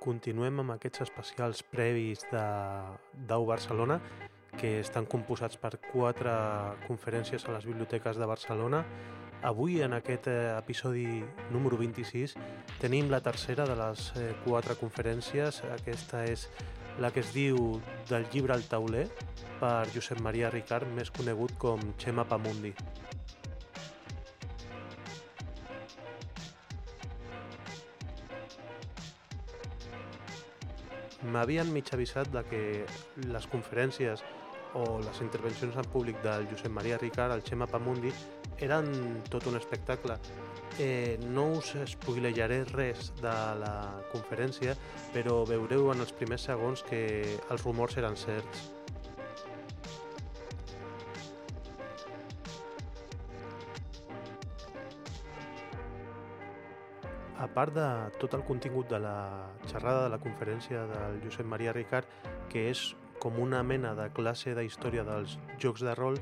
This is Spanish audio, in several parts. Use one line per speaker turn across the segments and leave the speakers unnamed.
continuem amb aquests especials previs de Dau Barcelona que estan composats per quatre conferències a les biblioteques de Barcelona. Avui, en aquest eh, episodi número 26, tenim la tercera de les eh, quatre conferències. Aquesta és la que es diu Del llibre al tauler, per Josep Maria Ricard, més conegut com Xema Pamundi. M'havien mig avisat de que les conferències o les intervencions en públic del Josep Maria Ricard, el Xema Pamundi, eren tot un espectacle. Eh, no us spoilejaré res de la conferència, però veureu en els primers segons que els rumors eren certs. Part de tot el contingut de la xerrada de la conferència del Josep Maria Ricard, que és com una mena de classe de història dels jocs de rol,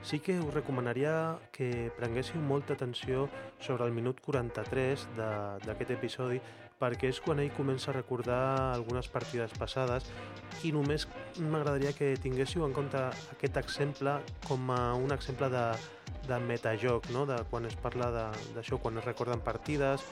sí que us recomanaria que prenguéssiu molta atenció sobre el minut 43 d'aquest episodi perquè és quan ell comença a recordar algunes partides passades i només m'agradaria que tinguéssiu en compte aquest exemple com a un exemple de, de metajoc, no? de quan es parla d'això, quan es recorden partides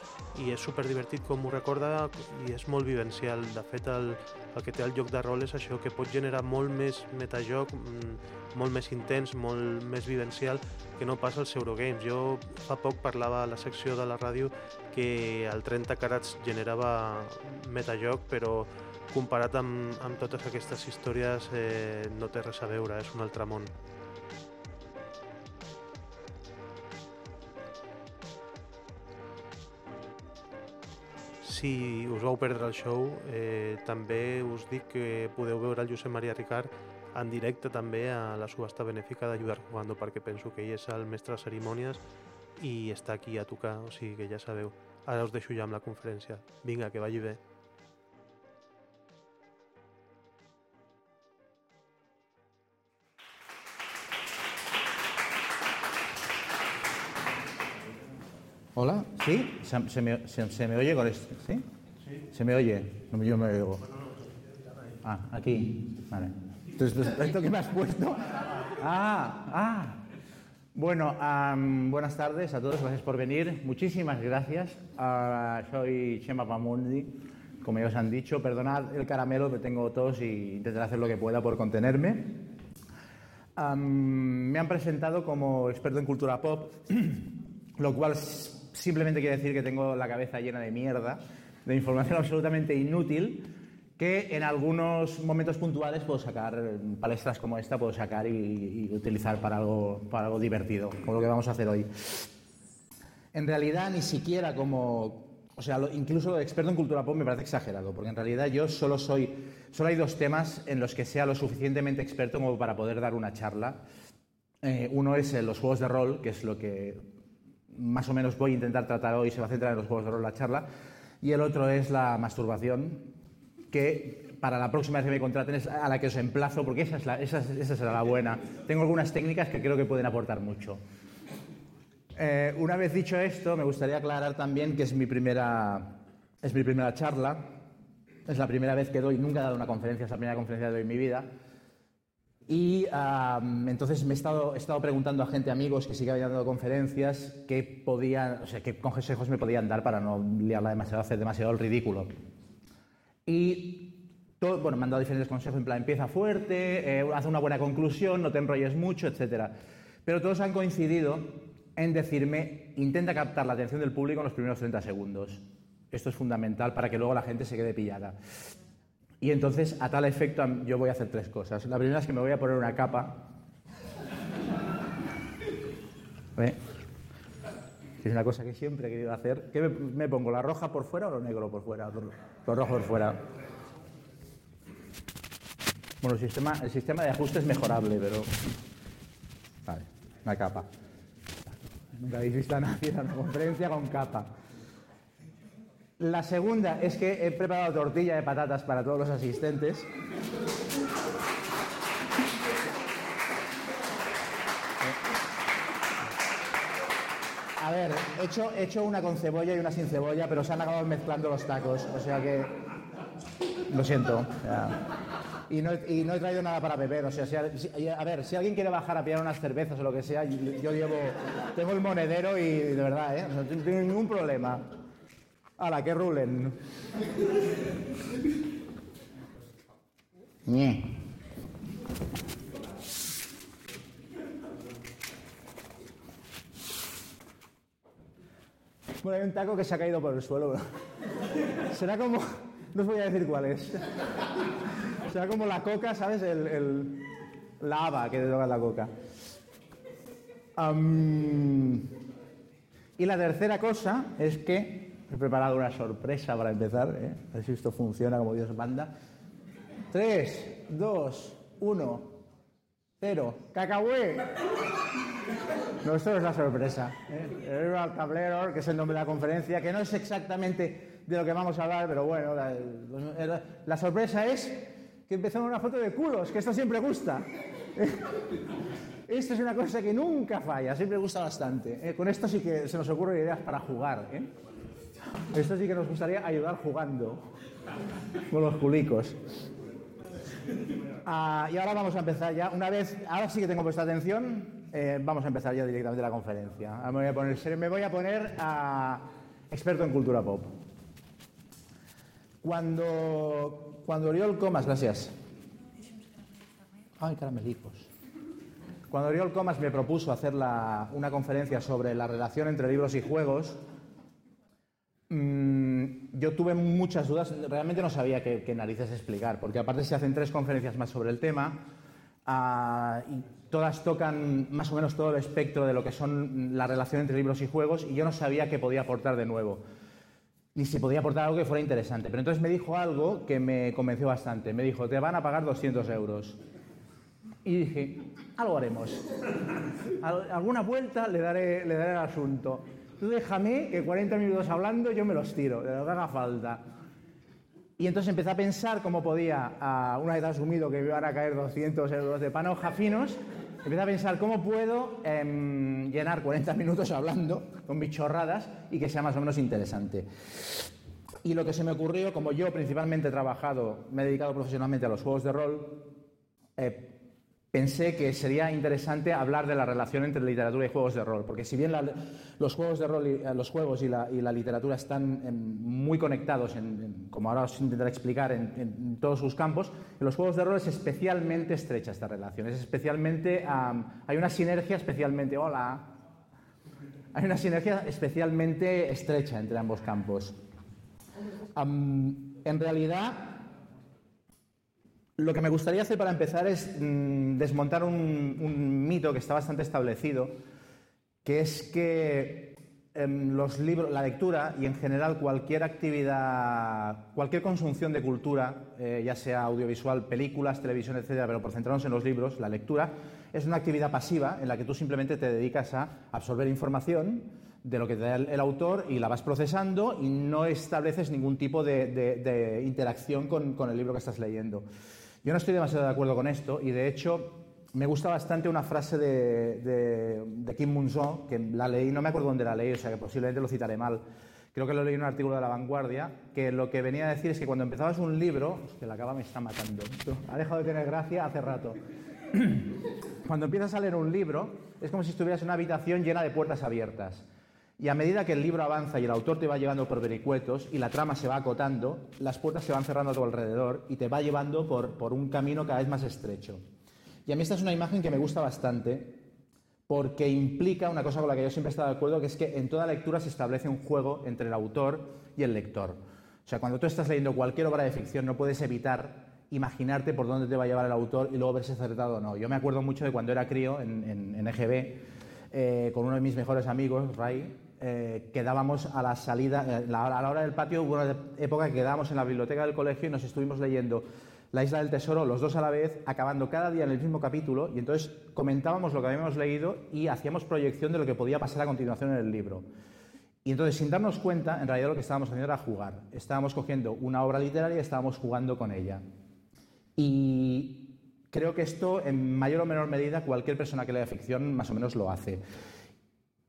i és super divertit com ho recorda i és molt vivencial. De fet, el, el que té el joc de rol és això, que pot generar molt més metajoc, mm, molt més intens, molt més vivencial que no passa als Eurogames. Jo fa poc parlava a la secció de la ràdio que el 30 carats generava metajoc, però comparat amb, amb totes aquestes històries eh, no té res a veure, és un altre món. Si us vau perdre el show, eh, també us dic que podeu veure el Josep Maria Ricard en directe també a la subhasta benèfica d'Ajudar Jugando perquè penso que ell és el mestre de cerimònies i està aquí a tocar, o sigui que ja sabeu. Ara us deixo ja amb la conferència. Vinga, que vagi bé.
Hola, ¿sí? ¿Se, se me, se, se me oye con esto? ¿Sí? ¿Se me oye? No, yo me oigo. Ah, aquí. Vale. Entonces, ¿esto que me has puesto? Ah, ah. Bueno, am, buenas tardes a todos, gracias por venir. Muchísimas gracias. Ah, soy Chema Pamundi, como ya os han dicho. Perdonad el caramelo que tengo tos y intentaré hacer lo que pueda por contenerme. Am, me han presentado como experto en cultura pop, lo cual simplemente quiere decir que tengo la cabeza llena de mierda, de información absolutamente inútil, que en algunos momentos puntuales puedo sacar, palestras como esta, puedo sacar y, y utilizar para algo, para algo divertido, como lo que vamos a hacer hoy. En realidad, ni siquiera como. O sea, incluso lo de experto en cultura pop me parece exagerado, porque en realidad yo solo soy. Solo hay dos temas en los que sea lo suficientemente experto como para poder dar una charla. Eh, uno es eh, los juegos de rol, que es lo que más o menos voy a intentar tratar hoy, se va a centrar en los juegos de rol la charla. Y el otro es la masturbación, que para la próxima vez que me contraten es a la que os emplazo, porque esa, es la, será la buena. Tengo algunas técnicas que creo que pueden aportar mucho. Eh, una vez dicho esto, me gustaría aclarar también que es mi primera, es mi primera charla. Es la primera vez que doy, nunca he dado una conferencia, es la primera conferencia que doy en mi vida. Y entonces me he estado, he estado preguntando a gente, amigos que sí que habían dado conferencias, qué podían, qué consejos me podían dar para no liarla demasiado, hacer demasiado el ridículo. Y bueno, me han dado diferentes consejos, en plan, empieza fuerte, eh, haz una buena conclusión, no te enrolles mucho, etc. Pero todos han coincidido en decirme, intenta captar la atención del público en los primeros 30 segundos. Esto es fundamental para que luego la gente se quede pillada. Y entonces, a tal efecto, yo voy a hacer tres cosas. La primera es que me voy a poner una capa. ¿Ve? Es una cosa que siempre he querido hacer. ¿Qué me, pongo? ¿La roja por fuera o lo negro por fuera? Lo rojo por fuera. Bueno, el sistema, el sistema de ajuste es mejorable, pero... Vale, una capa. Nunca habéis visto a nadie en una conferencia con capa. La segunda es que he preparado tortilla de patatas para todos los asistentes. Ver, he hecho, he hecho una con cebolla y una sin cebolla, pero se han acabado mezclando los tacos. O sea que Lo siento. Y no, he, traído nada para beber. O sea, a ver, si alguien quiere bajar a pillar unas cervezas o lo que sea, yo, llevo. Tengo el monedero y de verdad, ¿eh? No tengo ningún problema. la que rulen. Bueno, hay un taco que se ha caído por el suelo. Será como. No os voy a decir cuál es. Será como la coca, ¿sabes? El, la haba que te toca la coca. y la tercera cosa es que he preparado una sorpresa para empezar. ¿eh? A ver si esto funciona como Dios manda. 3, 2, 1, 0. ¡Cacahué! No, esto es la sorpresa. ¿eh? El tablero, que es el nombre de la conferencia, que no es exactamente de lo que vamos a hablar, pero bueno, la, sorpresa es que empezamos una foto de culos, que esto siempre gusta. Esto es una cosa que nunca falla, siempre gusta bastante. ¿eh? Con esto sí que se nos ocurren ideas para jugar. ¿eh? Esto sí que nos gustaría ayudar jugando con los culicos. Ah, y ahora vamos a empezar ya. Una vez, ahora sí que tengo vuestra atención. Eh, vamos a empezar ya directamente la conferencia. Me voy a poner, me voy a, poner a experto en cultura pop. Cuando, cuando Oriol Comas, gracias. Ay, caramelicos. Cuando Oriol Comas me propuso hacer una conferencia sobre la relación entre libros y juegos, mm, yo tuve muchas dudas, realmente no sabía qué, narices explicar, porque aparte se hacen tres conferencias más sobre el tema, ah, y todas tocan más o menos todo el espectro de lo que son la relación entre libros y juegos, y yo no sabía qué podía aportar de nuevo, ni si podía aportar algo que fuera interesante. Pero entonces me dijo algo que me convenció bastante, me dijo, te van a pagar 200 euros. Y dije, algo haremos. Alguna vuelta le daré, le daré asunto. Tú déjame que 40 minutos hablando yo me los tiro, de lo que haga falta. Y entonces empecé a pensar cómo podía, una vez asumido que me iban a caer 200 euros de panoja finos, empecé a pensar cómo puedo em, llenar 40 minutos hablando con mis chorradas y que sea más o menos interesante. Y lo que se me ocurrió, como yo principalmente he trabajado, me he dedicado profesionalmente a los juegos de rol, eh, pensé que sería interesante hablar de la relación entre literatura y juegos de rol, porque si bien los juegos de rol, y, eh, los juegos y la, literatura están muy conectados, como ahora os intentaré explicar, en, todos sus campos, en los juegos de rol es especialmente estrecha esta relación, es especialmente, hay una sinergia especialmente, hola, hay una sinergia especialmente estrecha entre ambos campos. en realidad, lo que me gustaría hacer para empezar es mm, desmontar un, mito que está bastante establecido, que es que em, los libros, la lectura y en general cualquier actividad, cualquier consunción de cultura, eh, ya sea audiovisual, películas, televisión, etcétera, pero por centrarnos en los libros, la lectura es una actividad pasiva en la que tú simplemente te dedicas a absorber información de lo que te da el, autor y la vas procesando y no estableces ningún tipo de, interacción con el libro que estás leyendo. Yo no estoy demasiado de acuerdo con esto y de hecho me gusta bastante una frase de, Kim Munzo, que la leí, no me acuerdo dónde la leí, o sea que posiblemente lo citaré mal. Creo que lo leí en un artículo de La Vanguardia, que lo que venía a decir es que cuando empezabas un libro, que la cava me está matando, ha dejado de tener gracia hace rato. Cuando empiezas a leer un libro, es como si estuvieras en una habitación llena de puertas abiertas. Y a medida que el libro avanza y el autor te va llevando por vericuetos y la trama se va acotando, las puertas se van cerrando a tu alrededor y te va llevando por, por un camino cada vez más estrecho. Y a mí esta es una imagen que me gusta bastante porque implica una cosa con la que yo siempre he estado de acuerdo, que es que en toda lectura se establece un juego entre el autor y el lector. O sea, cuando tú estás leyendo cualquier obra de ficción no puedes evitar imaginarte por dónde te va a llevar el autor y luego verse acertado o no. Yo me acuerdo mucho de cuando era crío en, en, EGB, eh, con uno de mis mejores amigos, Ray, eh, quedábamos a la salida, eh, a la hora del patio, hubo una época que quedábamos en la biblioteca del colegio y nos estuvimos leyendo La Isla del Tesoro, los dos a la vez, acabando cada día en el mismo capítulo, y entonces comentábamos lo que habíamos leído y hacíamos proyección de lo que podía pasar a continuación en el libro. Y entonces, sin darnos cuenta, en realidad lo que estábamos haciendo era jugar. Estábamos cogiendo una obra literaria y estábamos jugando con ella. Y creo que esto, en mayor o menor medida, cualquier persona que lea ficción más o menos lo hace.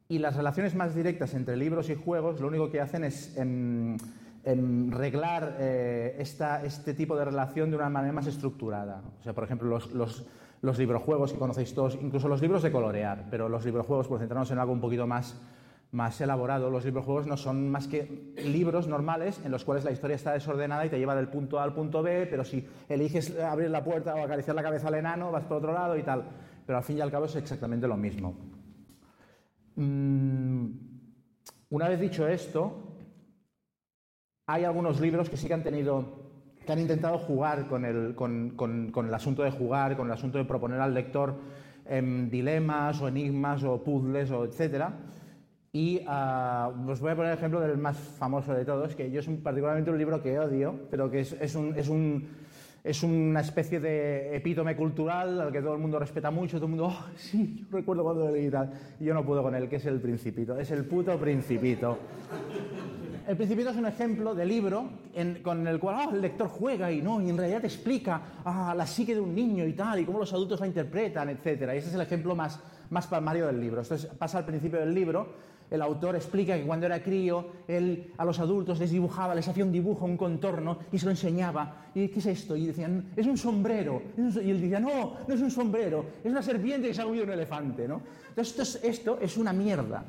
Y las relaciones más directas entre libros y juegos lo único que hacen es em, em, reglar eh, esta, este tipo de relación de una manera más estructurada. O sea, por ejemplo, los, los, los librojuegos que conocéis todos, incluso los libros de colorear, pero los librojuegos, por centrarnos en algo un poquito más, más elaborado, los librojuegos no son más que libros normales en los cuales la historia está desordenada y te lleva del punto A al punto B, pero si eliges abrir la puerta o acariciar la cabeza al enano, vas por otro lado y tal. Pero al fin y al cabo es exactamente lo mismo. Mm, una vez dicho esto, hay algunos libros que sí que han tenido, que han intentado jugar con el, con, con, el asunto de jugar, con el asunto de proponer al lector em, dilemas o enigmas o puzzles o etcétera. Y uh, os voy a poner el ejemplo del más famoso de todos, que yo es particularmente un libro que odio, pero que es, es, un, es, una especie de epítome cultural al que todo el mundo respeta mucho, todo el mundo, oh, sí, recuerdo cuando lo leí y tal. Y yo no puedo con él, que es el Principito, es el puto Principito. El Principito es un ejemplo de libro con el cual oh, el lector juega y no, y en realidad te explica ah, la psique de un niño y tal, y cómo los adultos la interpretan, etc. Y ese es el ejemplo más, más palmario del libro. Esto pasa al principio del libro el autor explica que cuando era crío, él a los adultos les dibujaba, les hacía un dibujo, un contorno, y se lo enseñaba. ¿Y qué es esto? Y decían, es un sombrero. Y él decía, no, no es un sombrero, es una serpiente que se ha comido un elefante. ¿no? Entonces, esto es, una mierda.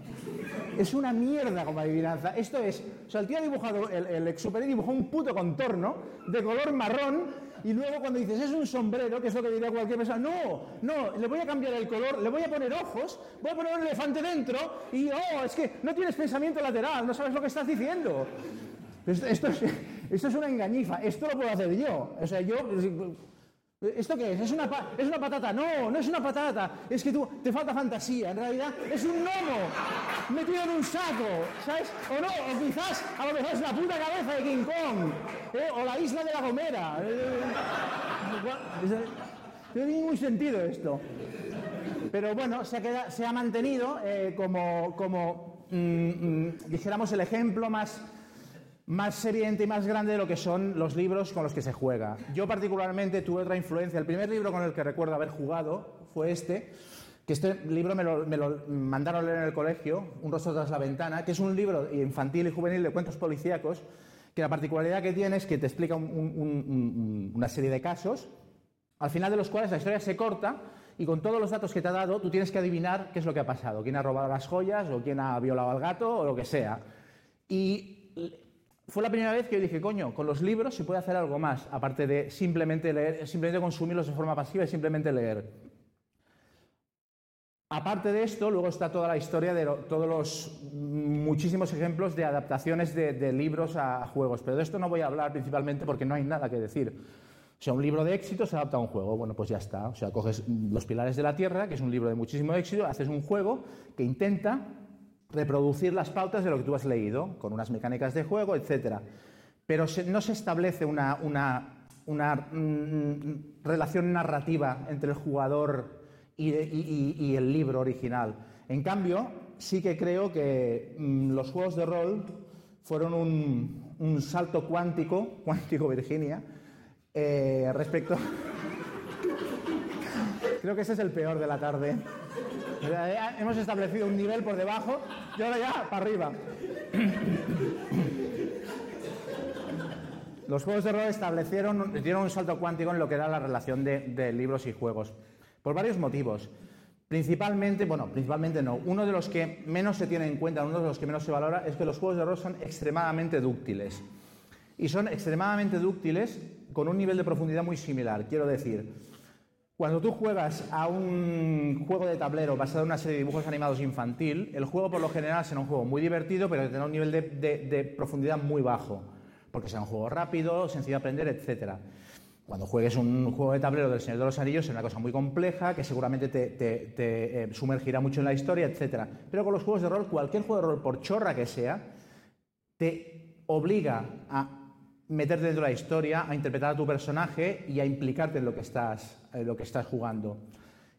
Es una mierda como adivinanza. Esto es, o sea, el tío ha dibujado, el, el dibujó un puto contorno de color marrón y luego cuando dices, es un sombrero, que es lo que diría cualquier persona, no, no, le voy a cambiar el color, le voy a poner ojos, voy a poner un elefante dentro y, oh, es que no tienes pensamiento lateral, no sabes lo que estás diciendo. Esto, es, esto es una engañifa, esto lo puedo hacer yo. O sea, yo ¿Esto qué es? ¿Es una, ¿Es una patata? No, no es una patata. Es que tú te falta fantasía. En realidad es un gnomo metido en un saco, ¿sabes? O no, o quizás a lo mejor es la puta cabeza de King Kong. ¿eh? O la isla de la Gomera. Eh, no tiene ningún sentido esto. Pero bueno, se ha, se ha mantenido eh, como, como mm, mm, dijéramos, el ejemplo más más evidente y más grande de lo que son los libros con los que se juega. Yo particularmente tuve otra influencia. El primer libro con el que recuerdo haber jugado fue este, que este libro me lo, mandaron a leer en el colegio, Un rostro tras la ventana, que es un libro infantil y juvenil de cuentos policíacos, que la particularidad que tiene es que te explica una serie de casos, al final de los cuales la historia se corta y con todos los datos que te ha dado tú tienes que adivinar qué es lo que ha pasado, quién ha robado las joyas o quién ha violado al gato o lo que sea. Y fue la primera vez que yo dije, coño, con los libros se puede hacer algo más, aparte de simplemente leer, simplemente consumirlos de forma pasiva y simplemente leer. Aparte de esto, luego está toda la historia de todos los muchísimos ejemplos de adaptaciones de, libros a juegos, pero de esto no voy a hablar principalmente porque no hay nada que decir. O sea, un libro de éxito se adapta a un juego, bueno, pues ya está. O sea, coges Los Pilares de la Tierra, que es un libro de muchísimo éxito, haces un juego que intenta reproducir las pautas de lo que tú has leído, con unas mecánicas de juego, etc. Pero no se establece una, mm, relación narrativa entre el jugador y, el libro original. En cambio, sí que creo que mm, los juegos de rol fueron un, salto cuántico, cuántico Virginia, eh, respecto... creo que ese es el peor de la tarde. Hemos establecido un nivel por debajo y ahora ya para arriba. Los juegos de rol establecieron, dieron un salto cuántico en lo que era la relación de, libros y juegos, por varios motivos. Principalmente, bueno, principalmente no. Uno de los que menos se tiene en cuenta, uno de los que menos se valora, es que los juegos de rol son extremadamente dúctiles. Y son extremadamente dúctiles con un nivel de profundidad muy similar. Quiero decir, cuando tú juegas a un juego de tablero basado en una serie de dibujos animados infantil, el juego por lo general será un juego muy divertido, pero que tendrá un nivel de, profundidad muy bajo, porque será un juego rápido, sencillo de aprender, etc. Cuando juegues un juego de tablero del Señor de los Anillos será una cosa muy compleja, que seguramente te, eh, sumergirá mucho en la historia, etc. Pero con los juegos de rol, cualquier juego de rol, por chorra que sea, te obliga a meterte dentro de la historia, a interpretar a tu personaje y a implicarte en lo que estás, lo que estás jugando.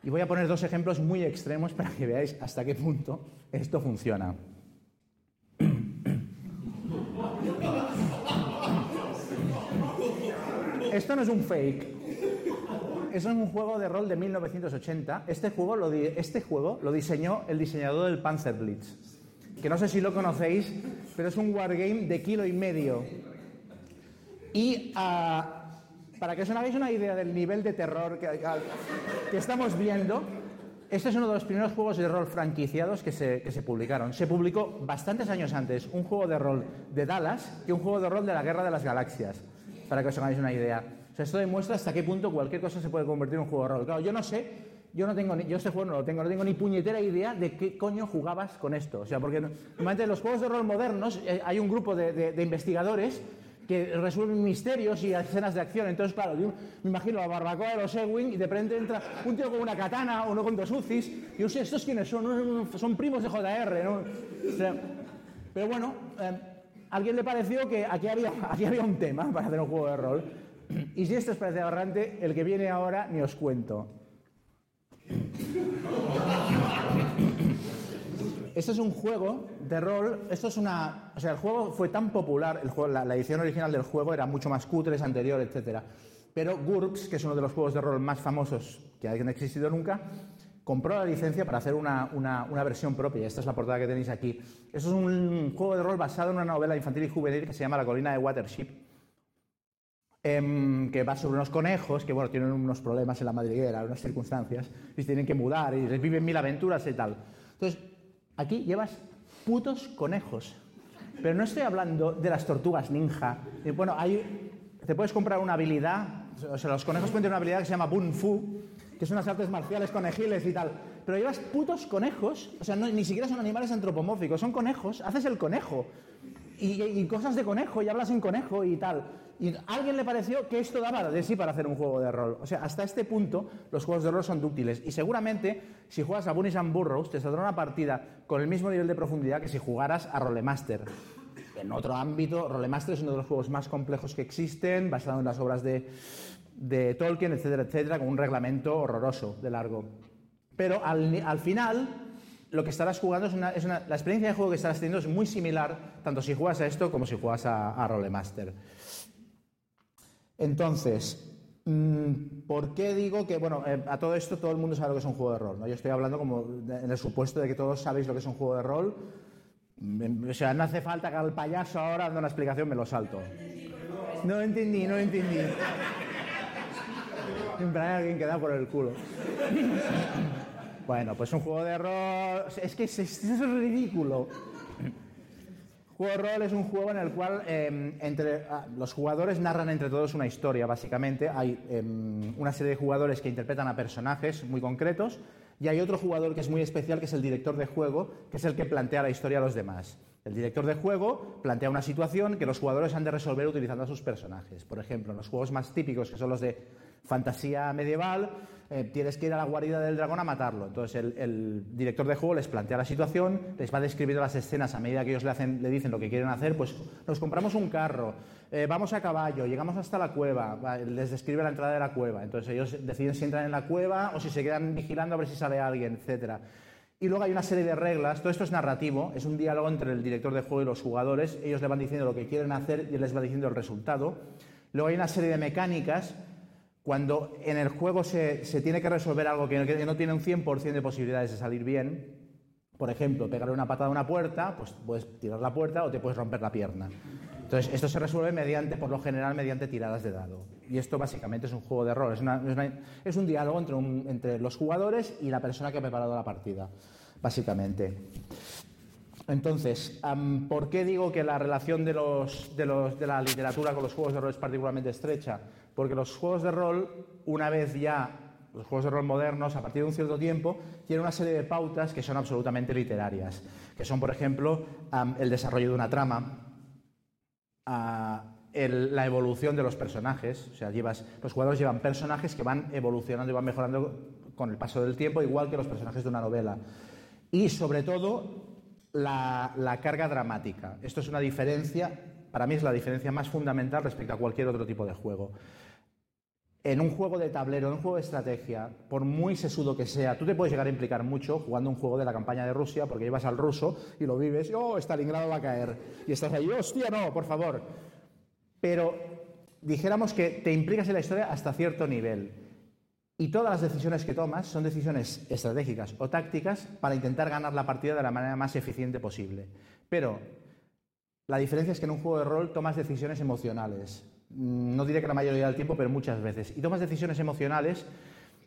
Y voy a poner dos ejemplos muy extremos para que veáis hasta qué punto esto funciona. Esto no es un fake. Eso es un juego de rol de 1980. Este juego lo, este juego lo diseñó el diseñador del Panzer Blitz. Que no sé si lo conocéis, pero es un wargame de kilo y medio Y ah, para que os hagáis una idea del nivel de terror que, que estamos viendo, este es uno de los primeros juegos de rol franquiciados que se, publicaron. Se publicó bastantes años antes un juego de rol de Dallas que un juego de rol de la Guerra de las Galaxias, para que os hagáis una idea. O sea, esto demuestra hasta qué punto cualquier cosa se puede convertir en un juego de rol. Claro, yo no sé, yo no tengo, ni, yo este juego no lo tengo, no tengo ni puñetera idea de qué coño jugabas con esto. O sea, porque normalmente en los juegos de rol modernos eh, hay un grupo de investigadores que resuelven misterios y escenas de acción. Entonces, claro, me imagino la barbacoa de los Ewing y de repente entra un tío con una katana, uno con dos UCIs, y yo sé, ¿estos quiénes son? Son primos de JR. O pero bueno, eh, a alguien le pareció que aquí había, aquí había un tema para hacer un juego de rol. Y si esto os parece aberrante, el que viene ahora ni os cuento. Esto es un juego de rol. Esto es una. O sea, el juego fue tan popular, el juego, la, la, edición original del juego era mucho más cutre, es anterior, etc. Pero GURPS, que es uno de los juegos de rol más famosos que hayan existido nunca, compró la licencia para hacer una, una, una, versión propia. Esta es la portada que tenéis aquí. Esto es un juego de rol basado en una novela infantil y juvenil que se llama La colina de Watership. Eh, que va sobre unos conejos que bueno, tienen unos problemas en la madriguera, unas circunstancias, y tienen que mudar y viven mil aventuras y tal. Entonces, Aquí llevas putos conejos. Pero no estoy hablando de las tortugas ninja. Bueno, hay, te puedes comprar una habilidad, o sea, los conejos pueden tener una habilidad que se llama Bun Fu, que son unas artes marciales conejiles y tal. Pero llevas putos conejos, o sea, ni siquiera son animales antropomórficos, son conejos, haces el conejo. Y, y, cosas de conejo, y hablas en conejo y tal. Y a alguien le pareció que esto daba de sí para hacer un juego de rol. O sea, hasta este punto los juegos de rol son dúctiles. Y seguramente, si juegas a Bunnies and Burrows, te saldrá una partida con el mismo nivel de profundidad que si jugaras a Rolemaster. En otro ámbito, Rolemaster es uno de los juegos más complejos que existen, basado en las obras de, Tolkien, etcétera, etcétera, con un reglamento horroroso de largo. Pero al, al final, lo que estarás jugando es una, es una, la experiencia de juego que estarás teniendo es muy similar, tanto si juegas a esto como si juegas a, a Rolemaster. Entonces, ¿por qué digo que, bueno, eh, a todo esto todo el mundo sabe lo que es un juego de rol? ¿no? Yo estoy hablando como en el supuesto de que todos sabéis lo que es un juego de rol. O sea, no hace falta que al payaso ahora dando una explicación me lo salto. No entendí, no entendí. Siempre hay alguien que da por el culo. Bueno, pues un juego de rol. Es que es, es ridículo. Juego de es un juego en el cual entre, ah, los jugadores narran entre todos una historia, básicamente. Hay eh, una serie de jugadores que interpretan a personajes muy concretos y hay otro jugador que es muy especial, que es el director de juego, que es el que plantea la historia a los demás. El director de juego plantea una situación que los jugadores han de resolver utilizando a sus personajes. Por ejemplo, en los juegos más típicos, que son los de fantasía medieval, eh, tienes que ir a la guarida del dragón a matarlo. Entonces el, director de juego les plantea la situación, les va describiendo las escenas a medida que ellos le, dicen lo que quieren hacer, pues nos compramos un carro, eh, vamos a caballo, llegamos hasta la cueva, les describe la entrada de la cueva. Entonces ellos deciden si entran en la cueva o si se quedan vigilando a ver si sale alguien, etcétera. Y luego hay una serie de reglas, todo esto es narrativo, es un diálogo entre el director de juego y los jugadores, ellos le van diciendo lo que quieren hacer y les va diciendo el resultado. Luego hay una serie de mecánicas, cuando en el juego se, se tiene que resolver algo que no, tiene un 100% de posibilidades de salir bien, por ejemplo, pegarle una patada a una puerta, pues puedes tirar la puerta o te puedes romper la pierna. Entonces, esto se resuelve mediante, por lo general, mediante tiradas de dado. Y esto básicamente es un juego de rol, es, un diálogo entre, entre, los jugadores y la persona que ha preparado la partida, básicamente. Entonces, ¿por qué digo que la relación de, los, de, los, de la literatura con los juegos de rol es particularmente estrecha? Porque los juegos de rol, una vez ya los juegos de rol modernos, a partir de un cierto tiempo, tienen una serie de pautas que son absolutamente literarias, que son, por ejemplo, um, el desarrollo de una trama, uh, el, la evolución de los personajes. O sea, llevas, los jugadores llevan personajes que van evolucionando y van mejorando con el paso del tiempo, igual que los personajes de una novela. Y sobre todo, la, la carga dramática. Esto es una diferencia, para mí es la diferencia más fundamental respecto a cualquier otro tipo de juego. En un juego de tablero, en un juego de estrategia, por muy sesudo que sea, tú te puedes llegar a implicar mucho jugando un juego de la campaña de Rusia, porque llevas al ruso y lo vives, oh, Stalingrado va a caer. Y estás ahí, hostia, no, por favor. Pero dijéramos que te implicas en la historia hasta cierto nivel. Y todas las decisiones que tomas son decisiones estratégicas o tácticas para intentar ganar la partida de la manera más eficiente posible. Pero la diferencia es que en un juego de rol tomas decisiones emocionales. Mm, no diré que la mayoría del tiempo, pero muchas veces. Y tomas decisiones emocionales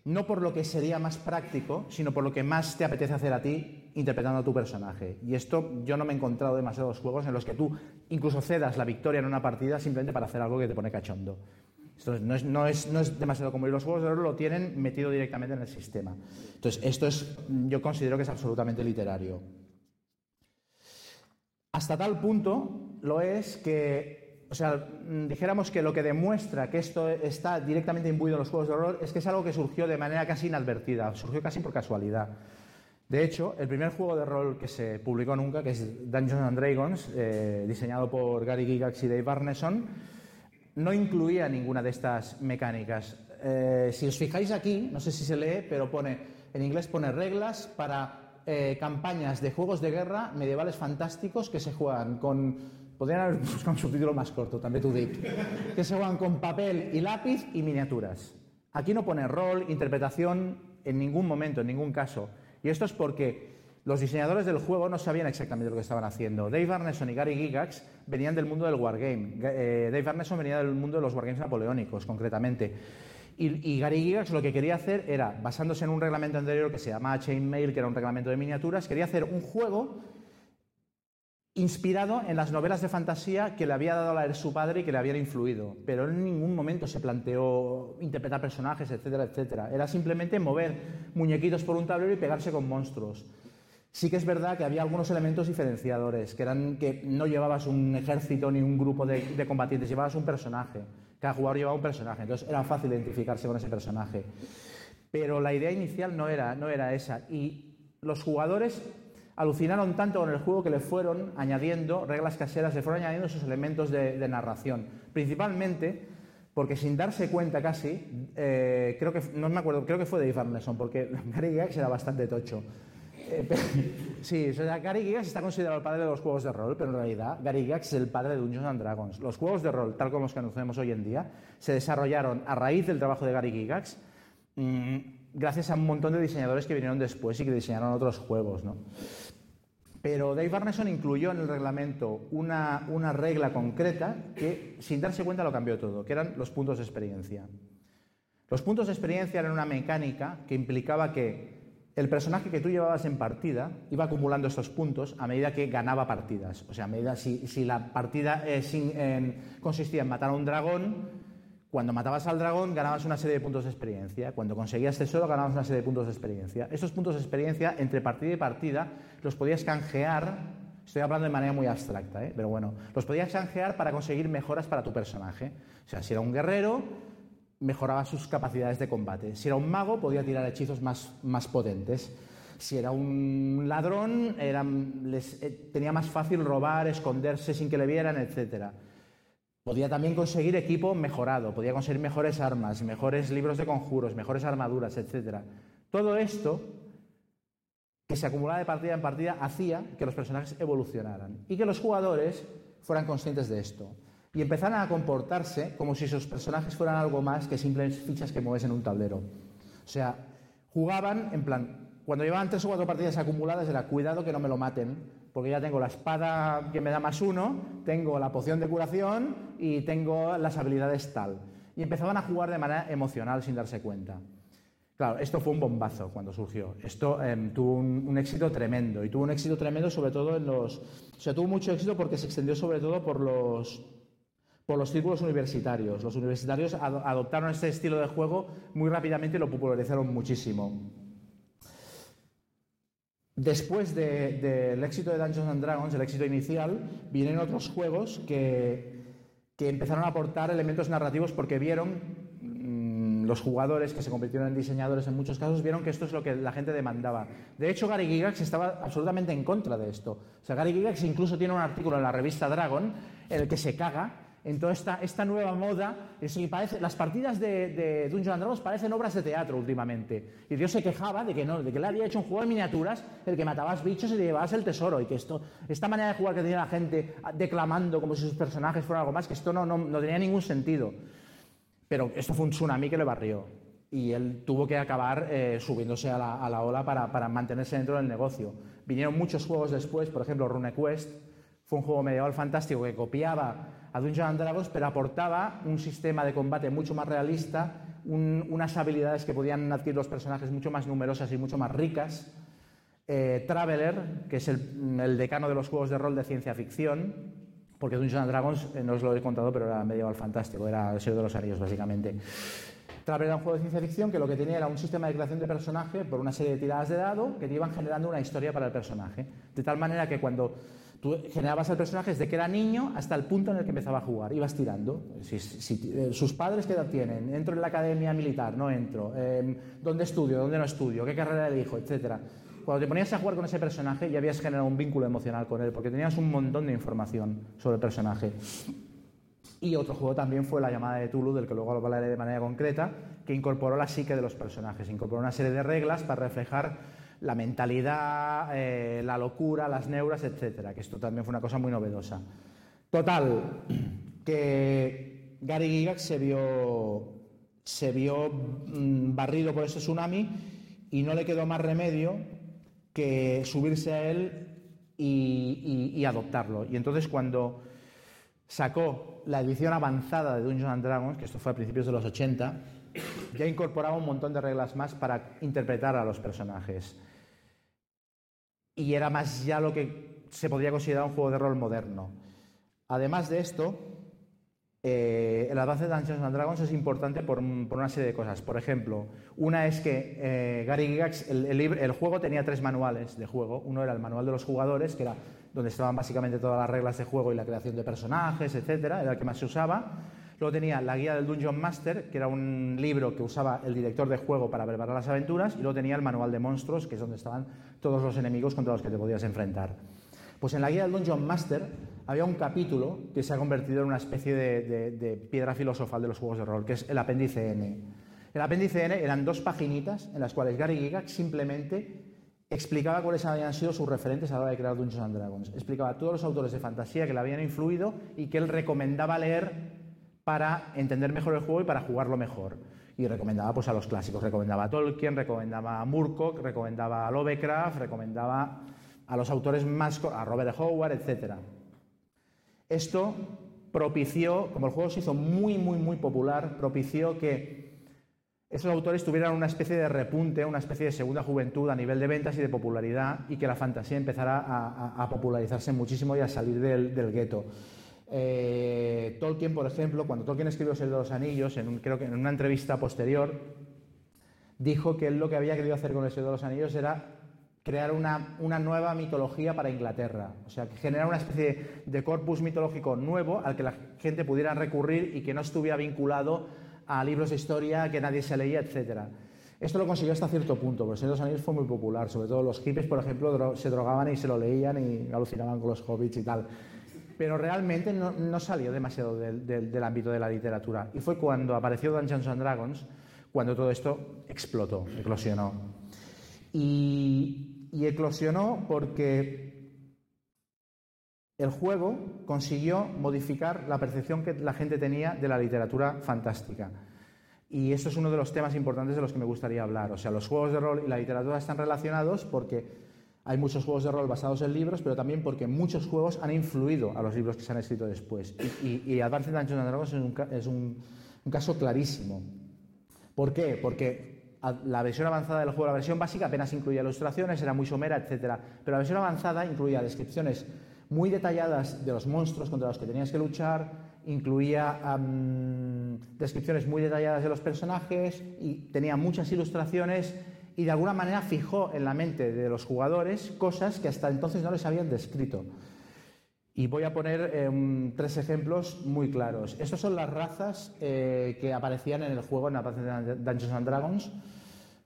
no por lo que sería más práctico, sino por lo que más te apetece hacer a ti interpretando a tu personaje. Y esto yo no me he encontrado demasiados juegos en los que tú incluso cedas la victoria en una partida simplemente para hacer algo que te pone cachondo. Esto no es, no es, no es demasiado común y los juegos de rol lo tienen metido directamente en el sistema. Entonces, esto es, yo considero que es absolutamente literario. Hasta tal punto lo es que o sea, dijéramos que lo que demuestra que esto está directamente imbuido en los juegos de rol es que es algo que surgió de manera casi inadvertida, surgió casi por casualidad. De hecho, el primer juego de rol que se publicó nunca, que es Dungeons and Dragons, eh, diseñado por Gary Gygax y Dave Arneson, no incluía ninguna de estas mecánicas. Eh, si os fijáis aquí, no sé si se lee, pero pone, en inglés pone reglas para eh, campañas de juegos de guerra medievales fantásticos que se juegan con Podrían haber buscado un subtítulo más corto, también tú dic. Que se juegan con papel y lápiz y miniaturas. Aquí no pone rol, interpretación en ningún momento, en ningún caso. Y esto es porque los diseñadores del juego no sabían exactamente lo que estaban haciendo. Dave Arneson y Gary Gigax venían del mundo del wargame. Eh, Dave Arneson venía del mundo de los wargames napoleónicos, concretamente. Y, Gary Gigax lo que quería hacer era, basándose en un reglamento anterior que se llamaba Chainmail, que era un reglamento de miniaturas, quería hacer un juego inspirado en las novelas de fantasía que le había dado a leer su padre y que le habían influido. Pero en ningún momento se planteó interpretar personajes, etcétera, etcétera. Era simplemente mover muñequitos por un tablero y pegarse con monstruos. Sí que es verdad que había algunos elementos diferenciadores, que eran que no llevabas un ejército ni un grupo de combatientes, llevabas un personaje. Cada jugador llevaba un personaje, entonces era fácil identificarse con ese personaje. Pero la idea inicial no era, no era esa. Y los jugadores alucinaron tanto con el juego que le fueron añadiendo reglas caseras, le fueron añadiendo esos elementos de, narración. Principalmente porque sin darse cuenta casi, eh, creo que, no me acuerdo, creo que fue Dave Arneson, porque Gary Gygax era bastante tocho. Sí, o sea, Gary Gygax está considerado el padre de los juegos de rol, pero en realidad Gary Gygax es el padre de Dungeons and Dragons. Los juegos de rol, tal como los conocemos hoy en día, se desarrollaron a raíz del trabajo de Gary Gygax, mm, gracias a un montón de diseñadores que vinieron después y que diseñaron otros juegos. ¿no? Pero Dave Arneson incluyó en el reglamento una, una, regla concreta que, sin darse cuenta, lo cambió todo, que eran los puntos de experiencia. Los puntos de experiencia eran una mecánica que implicaba que el personaje que tú llevabas en partida iba acumulando estos puntos a medida que ganaba partidas. O sea, a medida si, la partida eh, consistía en matar a un dragón, cuando matabas al dragón ganabas una serie de puntos de experiencia. Cuando conseguías tesoro ganabas una serie de puntos de experiencia. Estos puntos de experiencia, entre partida y partida, los podías canjear. Estoy hablando de manera muy abstracta, ¿eh? pero bueno, los podías canjear para conseguir mejoras para tu personaje. O sea, si era un guerrero, mejoraba sus capacidades de combate. Si era un mago, podía tirar hechizos más, más potentes. Si era un ladrón, eh, tenía más fácil robar, esconderse sin que le vieran, etcétera. Podía también conseguir equipo mejorado, podía conseguir mejores armas, mejores libros de conjuros, mejores armaduras, etc. Todo esto, que se acumulaba de partida en partida, hacía que los personajes evolucionaran y que los jugadores fueran conscientes de esto y empezaran a comportarse como si sus personajes fueran algo más que simples fichas que mueves en un tablero. O sea, jugaban en plan, cuando llevaban tres o cuatro partidas acumuladas era cuidado que no me lo maten, porque ya tengo la espada que me da más uno, tengo la poción de curación y tengo las habilidades tal. Y empezaban a jugar de manera emocional sin darse cuenta. Claro, esto fue un bombazo cuando surgió. Esto em, tuvo un, éxito tremendo y tuvo un éxito tremendo sobre todo en los... O sea, tuvo mucho éxito porque se extendió sobre todo por los, los círculos universitarios. Los universitarios adoptaron este estilo de juego muy rápidamente y lo popularizaron muchísimo. Después del éxito de Dungeons and Dragons, el éxito inicial, vienen otros juegos que, empezaron a aportar elementos narrativos porque vieron mm, los jugadores que se convirtieron en diseñadores en muchos casos vieron que esto es lo que la gente demandaba. De hecho, Gary Gigax estaba absolutamente en contra de esto. O sea, Gary Gigax incluso tiene un artículo en la revista Dragon en el que se caga en toda esta, nueva moda. Es parece, las partidas de, de Dungeons Dragons parecen obras de teatro últimamente. Y Dios se quejaba de que no, de que le había hecho un juego de miniaturas el que matabas bichos y te llevabas el tesoro. Y que esto, esta manera de jugar que tenía la gente declamando como si sus personajes fueran algo más, que esto no, no, tenía ningún sentido. Pero esto fue un tsunami que le barrió. Y él tuvo que acabar eh, subiéndose a la, a la ola para, para mantenerse dentro del negocio. Vinieron muchos juegos después, por ejemplo, RuneQuest fue un juego medieval fantástico que copiaba a Dungeons and Dragons, pero aportaba un sistema de combate mucho más realista, unas habilidades que podían adquirir los personajes mucho más numerosas y mucho más ricas. Eh, Traveler, que es el, decano de los juegos de rol de ciencia ficción, porque Dungeons and Dragons, eh, no os lo he contado, pero era medieval fantástico, era el Señor de los Anillos, básicamente. Traveler era un juego de ciencia ficción que lo que tenía era un sistema de creación de personaje por una serie de tiradas de dado que te iban generando una historia para el personaje. De tal manera que cuando Tú generabas el personaje desde que era niño hasta el punto en el que empezaba a jugar, ibas tirando. Eh, sus padres, ¿qué edad tienen? ¿Entro en la academia militar? ¿No entro? Em, ¿Dónde estudio? ¿Dónde no estudio? ¿Qué carrera elijo? Etcétera. Cuando te ponías a jugar con ese personaje ya habías generado un vínculo emocional con él, porque tenías un montón de información sobre el personaje. Y otro juego también fue La llamada de Tulu, del que luego hablaré de manera concreta, que incorporó la psique de los personajes, incorporó una serie de reglas para reflejar la mentalidad, eh, la locura, las neuras, etcétera, que esto también fue una cosa muy novedosa. Total, que Gary Gigax se vio, se vio mm, barrido por ese tsunami y no le quedó más remedio que subirse a él y, adoptarlo. Y entonces cuando sacó la edición avanzada de Dungeons and Dragons, que esto fue a principios de los 80, ya incorporaba un montón de reglas más para interpretar a los personajes y era más ya lo que se podría considerar un juego de rol moderno. Además de esto, eh, el avance de Dungeons and Dragons es importante por, una serie de cosas. Por ejemplo, una es que eh, Gary Gygax, el, el, juego tenía tres manuales de juego. Uno era el manual de los jugadores, que era donde estaban básicamente todas las reglas de juego y la creación de personajes, etcétera, era el que más se usaba. Luego tenía la guía del Dungeon Master, que era un libro que usaba el director de juego para preparar las aventuras, y luego tenía el manual de monstruos, que es donde estaban todos los enemigos contra los que te podías enfrentar. Pues en la guía del Dungeon Master había un capítulo que se ha convertido en una especie de, piedra filosofal de los juegos de rol, que es el apéndice N. El apéndice N eran dos paginitas en las cuales Gary Gygax simplemente explicaba cuáles habían sido sus referentes a la hora de crear Dungeons and Dragons. Explicaba a todos los autores de fantasía que le habían influido y que él recomendaba leer para entender mejor el juego y para jugarlo mejor. Y recomendaba pues, a los clásicos, recomendaba a Tolkien, recomendaba a Murkoch, recomendaba a Lovecraft, recomendaba a los autores más, a Robert Howard, etc. Esto propició, como el juego se hizo muy, muy, muy popular, propició que esos autores tuvieran una especie de repunte, una especie de segunda juventud a nivel de ventas y de popularidad y que la fantasía empezara a, popularizarse muchísimo y a salir del, del gueto. Eh, Tolkien, por ejemplo, cuando Tolkien escribió El de los Anillos, creo que en una entrevista posterior, dijo que él lo que había querido hacer con El Señor de los Anillos era crear una, nueva mitología para Inglaterra, o sea, generar una especie de corpus mitológico nuevo al que la gente pudiera recurrir y que no estuviera vinculado a libros de historia que nadie se leía, etc. Esto lo consiguió hasta cierto punto, porque El Señor de los Anillos fue muy popular, sobre todo los hippies, por ejemplo, se drogaban y se lo leían y alucinaban con los hobbits y tal pero realmente no, salió demasiado del, ámbito de la literatura. Y fue cuando apareció Dungeons and Dragons cuando todo esto explotó, eclosionó. Y, y eclosionó porque el juego consiguió modificar la percepción que la gente tenía de la literatura fantástica. Y esto es uno de los temas importantes de los que me gustaría hablar. O sea, los juegos de rol y la literatura están relacionados porque hay muchos juegos de rol basados en libros, pero también porque muchos juegos han influido a los libros que se han escrito después. Y, y, Advanced Dungeons and Dragons es, un, caso clarísimo. ¿Por qué? Porque la versión avanzada del juego, la versión básica apenas incluía ilustraciones, era muy somera, etc. Pero la versión avanzada incluía descripciones muy detalladas de los monstruos contra los que tenías que luchar, incluía descripciones muy detalladas de los personajes y tenía muchas ilustraciones y de alguna manera fijó en la mente de los jugadores cosas que hasta entonces no les habían descrito. Y voy a poner em, tres ejemplos muy claros. Estas son las razas eh, que aparecían en el juego en la de Dungeons and Dragons,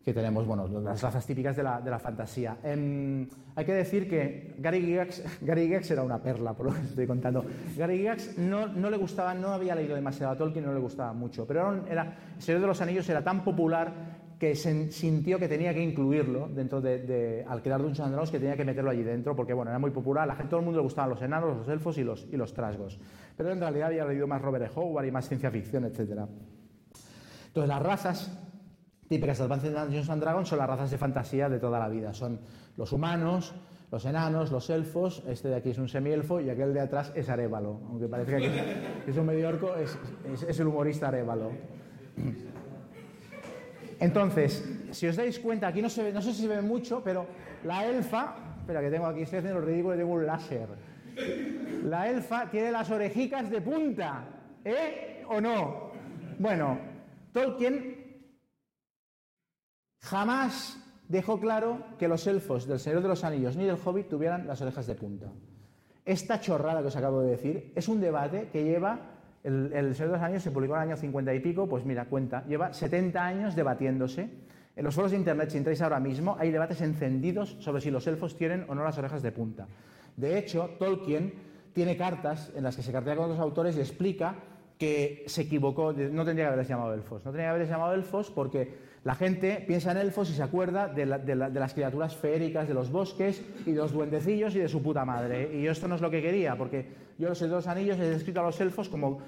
que tenemos, bueno, las razas típicas de la, de la fantasía. Em, hay que decir que Gary Gygax, era una perla, por lo que estoy contando. Gary Gygax no, no, le gustaba, no había leído demasiado a Tolkien, no le gustaba mucho, pero era, El Señor de los Anillos era tan popular que sintió que tenía que incluirlo dentro de, al crear Dungeons and Dragons, que tenía que meterlo allí dentro, porque bueno, era muy popular, a todo el mundo le gustaban los enanos, los elfos y los, y los trasgos. Pero en realidad había leído más Robert E. Howard y más ciencia ficción, etc. Entonces las razas típicas del Advanced Dungeons and Dragons son las razas de fantasía de toda la vida. Son los humanos, los enanos, los elfos, este de aquí es un semielfo y aquel de atrás es Arevalo, aunque parece que es un medio orco, es, es el humorista Arevalo. Entonces, si os dais cuenta, aquí no, se ve, no sé si se ve mucho, pero la elfa, espera que tengo aquí, estoy haciendo lo ridículo, tengo un láser. La elfa tiene las orejicas de punta, ¿eh? ¿O no? Bueno, Tolkien jamás dejó claro que los elfos del Señor de los Anillos ni del Hobbit tuvieran las orejas de punta. Esta chorrada que os acabo de decir es un debate que lleva el, Señor de los Anillos se publicó en el año 50 y pico, pues mira, cuenta, lleva 70 años debatiéndose. En los foros de internet, si entráis ahora mismo, hay debates encendidos sobre si los elfos tienen o no las orejas de punta. De hecho, Tolkien tiene cartas en las que se cartea con otros autores y explica que se equivocó, no tendría que haberles llamado elfos, no tendría que haberles llamado elfos porque la gente piensa en elfos y se acuerda de, las criaturas feéricas de los bosques y de los duendecillos y de su puta madre. Y esto no es lo que quería, porque yo los dos anillos he descrito a los elfos como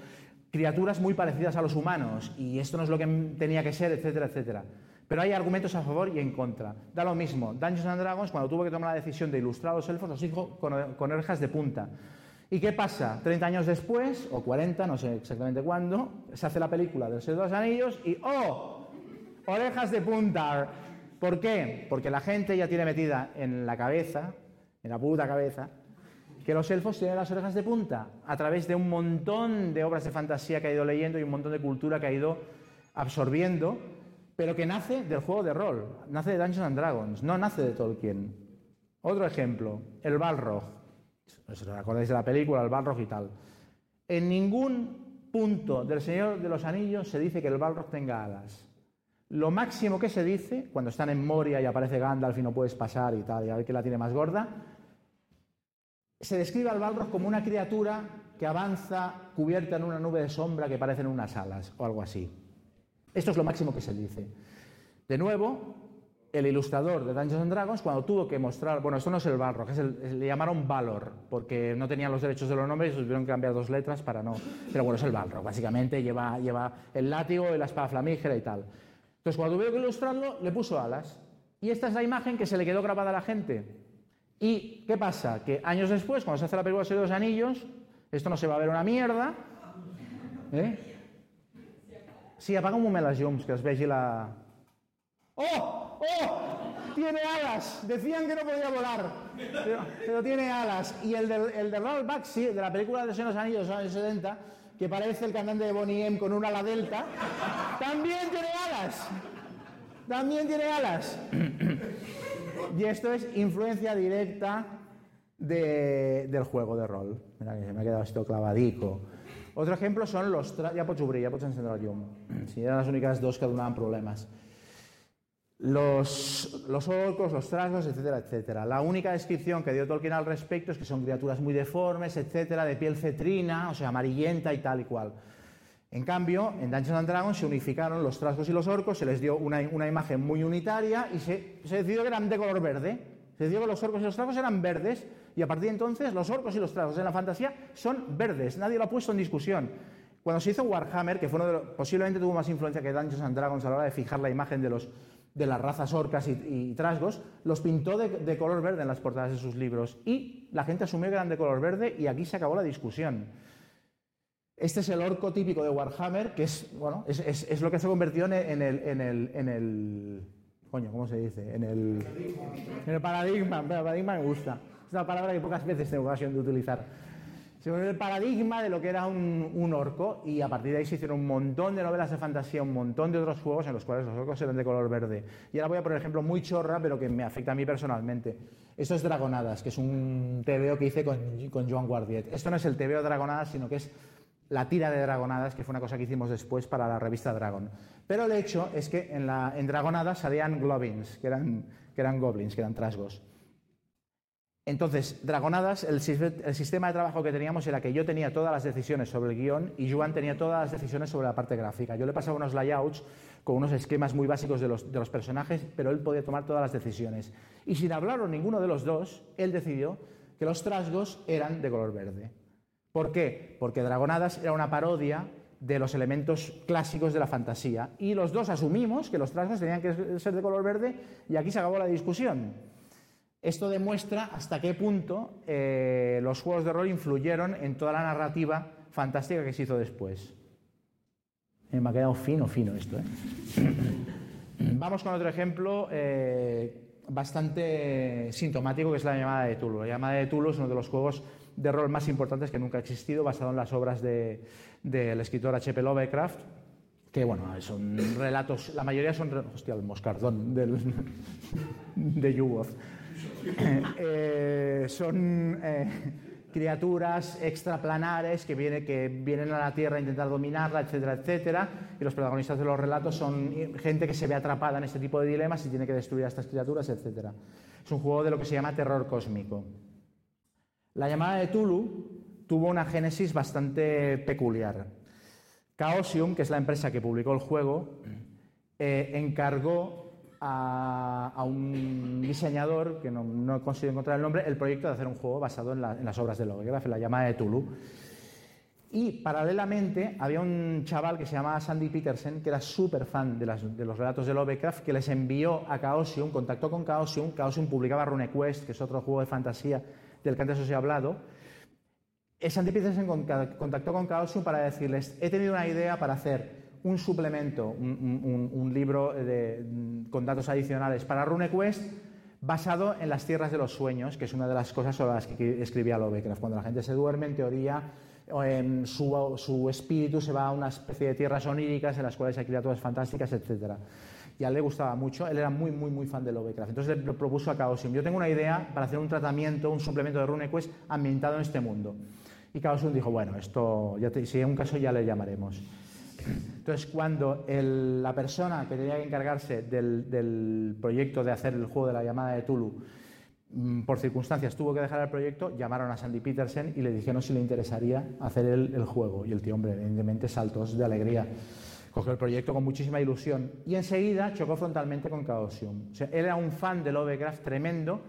criaturas muy parecidas a los humanos y esto no es lo que tenía que ser, etcétera, etcétera. Pero hay argumentos a favor y en contra. Da lo mismo. Dungeons and Dragons, cuando tuvo que tomar la decisión de ilustrar a los elfos, los dijo con, con orejas de punta. ¿Y qué pasa? 30 años después, o 40, no sé exactamente cuándo, se hace la película de los Anillos y ¡oh! Orejas de punta. ¿Por qué? Porque la gente ya tiene metida en la cabeza, en la puta cabeza, que los elfos tienen las orejas de punta a través de un montón de obras de fantasía que ha ido leyendo y un montón de cultura que ha ido absorbiendo, pero que nace del juego de rol, nace de Dungeons and Dragons, no nace de Tolkien. Otro ejemplo, el Balrog. ¿Os acordáis de la película, el Balrog y tal? En ningún punto del Señor de los Anillos se dice que el Balrog tenga alas. Lo máximo que se dice, cuando están en Moria y aparece Gandalf y no puedes pasar y tal, y a ver quién la tiene más gorda, se describe al Balrog como una criatura que avanza cubierta en una nube de sombra que parecen unas alas o algo así. Esto es lo máximo que se dice. De nuevo, el ilustrador de Dungeons and Dragons, cuando tuvo que mostrar, bueno, esto no es el Balrog, le llamaron Valor, porque no tenían los derechos de los nombres y tuvieron que cambiar dos letras para no. Pero bueno, es el Balrog, básicamente lleva, lleva el látigo y la espada flamígera y tal. Entonces, cuando tuve que ilustrarlo, le puso alas. Y esta es la imagen que se le quedó grabada a la gente. ¿Y qué pasa? Que años después, cuando se hace la película de los Anillos, esto no se va a ver una mierda. ¿Eh? Sí, apaga un moment las llums, que os vegi la... ¡Oh! ¡Oh! Tiene alas. Decían que no podía volar. Pero, tiene alas. Y el de, el de Ralph Baxi, de la película de los Anillos de los años 70, que parece el cantante de Bonnie M con un ala delta, también tiene alas. También tiene alas. y esto es influencia directa del juego de rol. Mira que se me ha quedado esto clavadico. Otro ejemplo son los... Ya pots obrir, ya pots encendre el llum. Si eran las únicas dos que donaban problemas los, orcos, los trasgos, etcétera, etcétera. La única descripción que dio Tolkien al respecto es que son criaturas muy deformes, etcétera, de piel cetrina, o sea, amarillenta y tal y cual. En cambio, en Dungeons and Dragons se unificaron los trasgos y los orcos, se les dio una, imagen muy unitaria y se, decidió que eran de color verde. Se decidió que los orcos y los trasgos eran verdes y a partir de entonces los orcos y los trasgos en la fantasía son verdes. Nadie lo ha puesto en discusión. Cuando se hizo Warhammer, que fue uno de posiblemente tuvo más influencia que Dungeons and Dragons a la hora de fijar la imagen de los, de las razas orcas y, trasgos, los pintó de, color verde en las portadas de sus libros y la gente asumió que eran de color verde y aquí se acabó la discusión. Este es el orco típico de Warhammer, que es, bueno, es, lo que se convirtió en el, en el, en el, coño, ¿cómo se dice? En el, en el paradigma, el paradigma me gusta. Es una palabra que pocas veces tengo ocasión de utilizar se volvió el paradigma de lo que era un, orco y a partir de ahí se hicieron un montón de novelas de fantasía, un montón de otros juegos en los cuales los orcos eran de color verde. Y ahora voy a poner un ejemplo muy chorra, pero que me afecta a mí personalmente. Esto es Dragonadas, que es un TVO que hice con, con Joan Guardiet. Esto no es el TVO Dragonadas, sino que es la tira de Dragonadas, que fue una cosa que hicimos después para la revista Dragon. Pero el hecho es que en, la, en Dragonadas salían globins, que eran, que eran goblins, que eran trasgos. Entonces, Dragonadas, el, sistema de trabajo que teníamos era que yo tenía todas las decisiones sobre el guion y Joan tenía todas las decisiones sobre la parte gráfica. Yo le pasaba unos layouts con unos esquemas muy básicos de los, personajes, pero él podía tomar todas las decisiones. Y sin hablar con ninguno de los dos, él decidió que los trasgos eran de color verde. ¿Por qué? Porque Dragonadas era una parodia de los elementos clásicos de la fantasía. Y los dos asumimos que los trasgos tenían que ser de color verde y aquí se acabó la discusión. Esto demuestra hasta qué punto eh, los juegos de rol influyeron en toda la narrativa fantástica que se hizo después. Eh, me ha quedado fino, fino esto. ¿eh? Vamos con otro ejemplo bastante sintomático, que es la llamada de Tulu. La llamada de Tulu es uno de los juegos de rol más importantes que nunca ha existido, basado en las obras del escritor H.P. Lovecraft, que bueno, son relatos, la mayoría son, hostia, el moscardón del, de Yugoth. Eh, son eh, criaturas extraplanares que, viene, que vienen a la Tierra a intentar dominarla, etcétera, etcétera, y los protagonistas de los relatos son gente que se ve atrapada en este tipo de dilemas y tiene que destruir a estas criaturas, etcétera. Es un juego de lo que se llama terror cósmico. La llamada de Tulu tuvo una génesis bastante peculiar. Chaosium, que es la empresa que publicó el juego, eh, encargó a, un diseñador, que no, he conseguido encontrar el nombre, el proyecto de hacer un juego basado en, las obras de Lovecraft, en la llamada de Tulu. Y paralelamente había un chaval que se llamaba Sandy Peterson, que era súper fan de, los relatos de Lovecraft, que les envió a Chaosium, contactó con Chaosium, Chaosium publicaba RuneQuest, que es otro juego de fantasía del que antes os he hablado. Eh, Sandy Peterson contactó con Chaosium para decirles, he tenido una idea para hacer un suplemento, un, libro con datos adicionales para RuneQuest basado en las tierras de los sueños, que es una de las cosas sobre las que escribía Lovecraft. Cuando la gente se duerme, en teoría, su, su, espíritu se va a una especie de tierras oníricas en las cuales hay criaturas fantásticas, etc. Y a él le gustaba mucho, él era muy, muy, muy fan de Lovecraft. Entonces le propuso a Chaosium, yo tengo una idea para hacer un tratamiento, un suplemento de RuneQuest ambientado en este mundo. Y Chaosium dijo, bueno, esto, si hay un caso ya le llamaremos. Entonces, cuando la persona que tenía que encargarse del, proyecto de hacer el juego de la llamada de Tulu, mm, por circunstancias tuvo que dejar el proyecto, llamaron a Sandy Peterson y le dijeron si le interesaría hacer el, juego. Y el tío, hombre, evidentemente saltos de alegría. Cogió el proyecto con muchísima ilusión y enseguida chocó frontalmente con Chaosium. Él era un fan de Lovecraft tremendo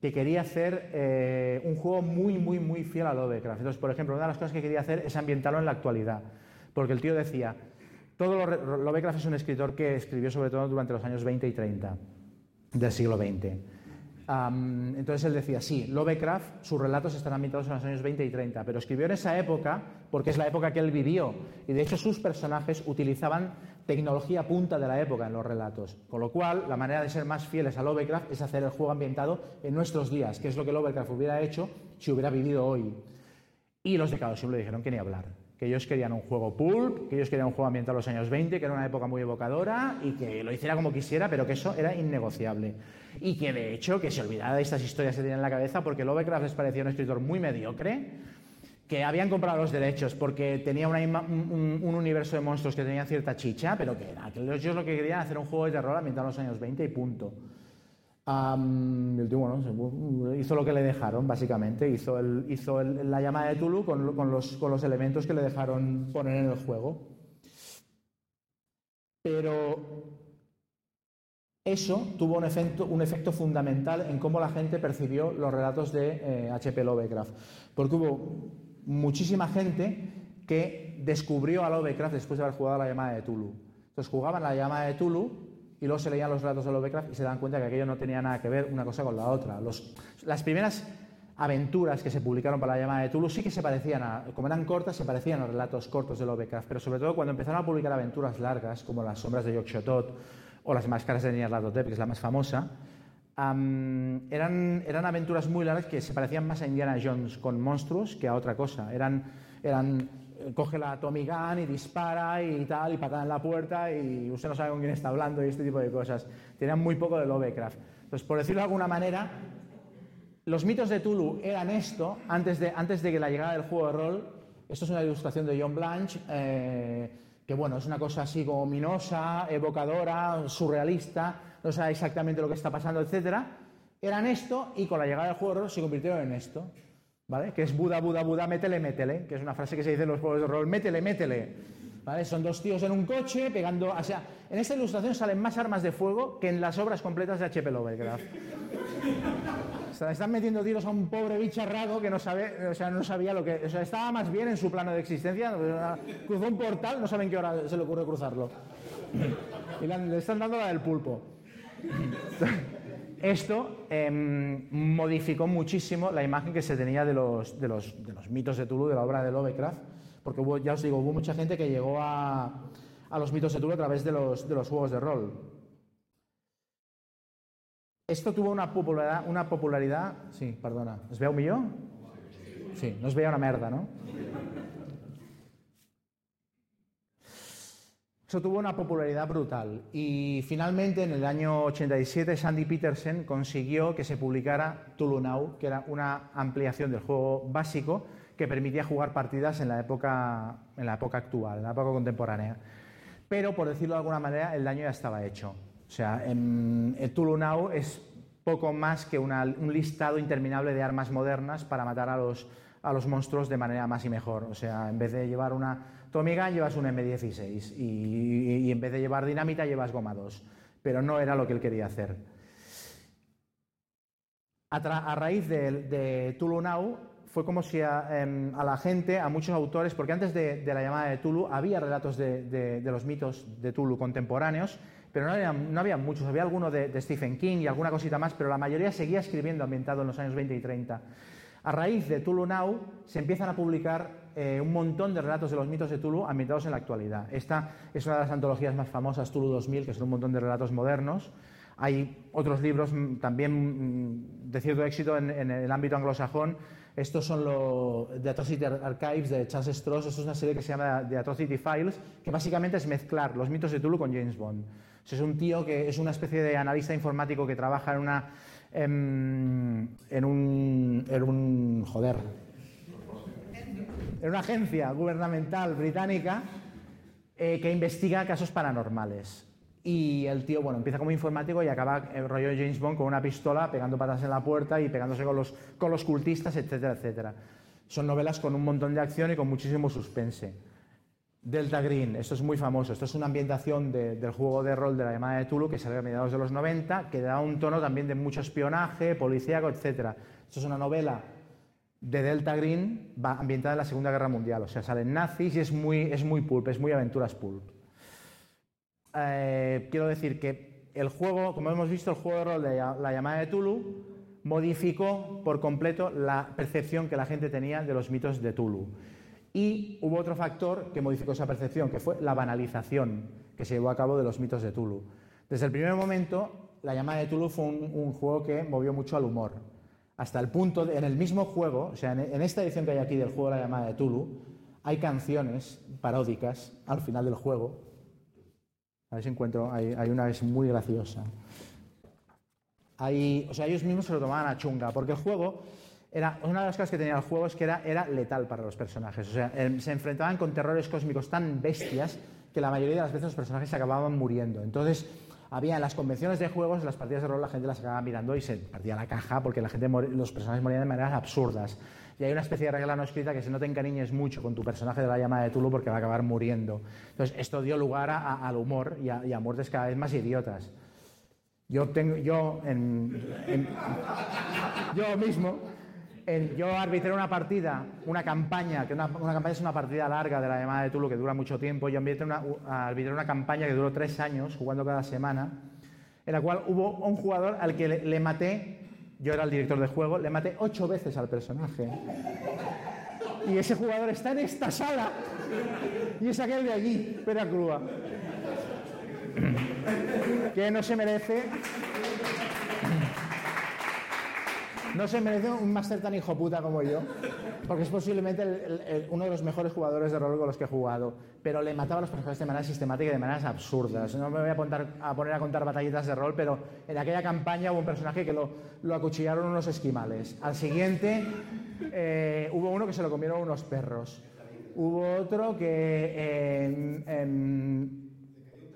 que quería hacer eh, un juego muy, muy, muy fiel a Lovecraft. Entonces, por ejemplo, una de las cosas que quería hacer es ambientarlo en la actualidad. Porque el tío decía, todo lo, Lovecraft es un escritor que escribió sobre todo durante los años 20 y 30 del siglo XX. entonces él decía, sí, Lovecraft, sus relatos están ambientados en los años 20 y 30, pero escribió en esa época porque es la época que él vivió. Y de hecho sus personajes utilizaban tecnología punta de la época en los relatos. Con lo cual, la manera de ser más fieles a Lovecraft es hacer el juego ambientado en nuestros días, que es lo que Lovecraft hubiera hecho si hubiera vivido hoy. Y los de Chaosium le dijeron que ni hablar que ellos querían un juego pulp, que ellos querían un juego ambientado en los años 20, que era una época muy evocadora y que lo hiciera como quisiera, pero que eso era innegociable. Y que de hecho que se olvidara de estas historias que tenían en la cabeza porque Lovecraft les parecía un escritor muy mediocre, que habían comprado los derechos porque tenía un, universo de monstruos que tenía cierta chicha, pero que, era, que ellos lo que querían hacer un juego de terror ambientado en los años 20 y punto el tío, hizo lo que le dejaron, básicamente. Hizo, hizo la llamada de Tulu con, los, elementos que le dejaron poner en el juego. Pero eso tuvo un efecto, un efecto fundamental en cómo la gente percibió los relatos de H.P. Eh, Lovecraft. Porque hubo muchísima gente que descubrió a Lovecraft después de haber jugado la llamada de Tulu. Entonces jugaban la llamada de Tulu y luego se leían los relatos de Lovecraft y se dan cuenta que aquello no tenía nada que ver una cosa con la otra. las primeras aventuras que se publicaron para la llamada de Tulu sí que se parecían a, como eran cortas, se parecían a relatos cortos de Lovecraft, pero sobre todo cuando empezaron a publicar aventuras largas, como Las sombras de Yogg-Sothoth o Las máscaras de Nyarlathotep, que es la más famosa, eran, eran aventuras muy largas que se parecían más a Indiana Jones con monstruos que a otra cosa. Eran, eran coge la Tommy Gun y dispara y tal, y patada en la puerta y usted no sabe con quién está hablando y este tipo de cosas. Tenían muy poco de Lovecraft. Entonces, por decirlo de alguna manera, los mitos de Tulu eran esto antes de, antes de que la llegada del juego de rol. Esto es una ilustración de John Blanche, eh, que bueno, es una cosa así como ominosa, evocadora, surrealista, no sabe exactamente lo que está pasando, etc. Eran esto y con la llegada del juego de rol se convirtieron en esto. ¿Vale? Que es Buda, Buda, Buda, métele, métele, que es una frase que se dice en los juegos de rol, métele, métele. ¿Vale? Son dos tíos en un coche pegando. O sea, en esta ilustración salen más armas de fuego que en las obras completas de H.P. Lovecraft. Están metiendo tiros a un pobre bicharrago que no sabe, o sea, no sabía lo que. O sea, estaba más bien en su plano de existencia. Cruzó un portal, no saben qué hora se le ocurre cruzarlo. Y le están dando la del pulpo. Esto em, modificó muchísimo la imagen que se tenía de los, de, los, de los, mitos de Tulu, de la obra de Lovecraft, porque ya os digo, hubo mucha gente que llegó a, a los mitos de Tulu a través de los, de los juegos de rol. Esto tuvo una popularidad, una popularidad... Sí, perdona. ¿Es veu millor? Sí, no es veía una merda, no? Eso tuvo una popularidad brutal y finalmente en el año 87 Sandy Peterson consiguió que se publicara Tulu Now, que era una ampliación del juego básico que permitía jugar partidas en la época, en la época actual, en la época contemporánea. Pero, por decirlo de alguna manera, el daño ya estaba hecho. O sea, en, el Tulu Now es poco más que un listado interminable de armas modernas para matar a los, a los monstruos de manera más y mejor. O sea, en vez de llevar una Tommy Gun llevas un M16 y, en vez de llevar dinamita llevas goma 2, pero no era lo que él quería hacer. A, raíz de, Tulu Now fue como si em, a, la gente, a muchos autores, porque antes de, la llamada de Tulu había relatos de, los mitos de Tulu contemporáneos, pero no había, no había muchos, había alguno de, Stephen King y alguna cosita más, pero la mayoría seguía escribiendo ambientado en los años 20 y 30. A raíz de Tulu Now se empiezan a publicar eh, un montón de relatos de los mitos de Tulu ambientados en la actualidad. Esta es una de las antologías más famosas, Tulu 2000, que son un montón de relatos modernos. Hay otros libros mm, también mm, de cierto éxito en, el ámbito anglosajón. Estos son los The Atrocity Archives de Charles Stross. Esto es una serie que se llama The Atrocity Files, que básicamente es mezclar los mitos de Tulu con James Bond. es un tío que es una especie de analista informático que trabaja en una. en, en un. en un. joder en una agencia gubernamental británica eh, que investiga casos paranormales. Y el tío, bueno, empieza como informático y acaba el rollo de James Bond con una pistola pegando patas en la puerta y pegándose con los, con los cultistas, etcétera, etcétera. Son novelas con un montón de acción y con muchísimo suspense. Delta Green, esto es muy famoso, esto es una ambientación del juego de rol de la llamada de Tulu que salió a mediados de los 90, que da un tono también de mucho espionaje, policíaco, etcétera. Esto es una novela de Delta Green va ambientada en la Segunda Guerra Mundial. O sea, salen nazis y es muy, es muy pulp, es muy aventuras pulp. Eh, quiero decir que el juego, como hemos visto, el juego de rol de la llamada de Tulu modificó por completo la percepción que la gente tenía de los mitos de Tulu. Y hubo otro factor que modificó esa percepción, que fue la banalización que se llevó a cabo de los mitos de Tulu. Desde el primer momento, la llamada de Tulu fue un juego que movió mucho al humor hasta el punto de, en el mismo juego, o sea, en, esta edición que hay aquí del juego la llamada de Tulu, hay canciones paródicas al final del juego. A ver si encuentro, hay, una que es muy graciosa. Hay, o sea, ellos mismos se lo tomaban a chunga, porque el juego era, una de las cosas que tenía el juego es que era, era letal para los personajes. O sea, em, se enfrentaban con terrores cósmicos tan bestias que la mayoría de las veces los personajes se acababan muriendo. Entonces, había en las convenciones de juegos, en las partidas de rol, la gente las acababa mirando y se partía la caja porque la gente los personajes morían de maneras absurdas. Y hay una especie de regla no escrita que si no te encariñes mucho con tu personaje de la llamada de Tulu porque va a acabar muriendo. Entonces, esto dio lugar al humor y a, muertes cada vez más idiotas. Yo, tengo, yo, yo mismo yo arbitré una partida, una campaña, que una, campaña es una partida larga de la llamada de Tulu que dura mucho tiempo. Yo arbitré una, campaña que duró tres años, jugando cada semana, en la cual hubo un jugador al que le, maté, yo era el director de juego, le maté ocho veces al personaje. Y ese jugador está en esta sala. Y es aquel de allí, Pera Crua. Que no se merece no se merece un máster tan hijo puta como yo, porque es posiblemente uno de los mejores jugadores de rol con los que he jugado, pero le mataba a los personajes de manera sistemática y de maneras absurdas. No me voy a, poner a contar batallitas de rol, pero en aquella campaña hubo un personaje que lo, acuchillaron unos esquimales. Al siguiente eh, hubo uno que se lo comieron unos perros. Hubo otro que...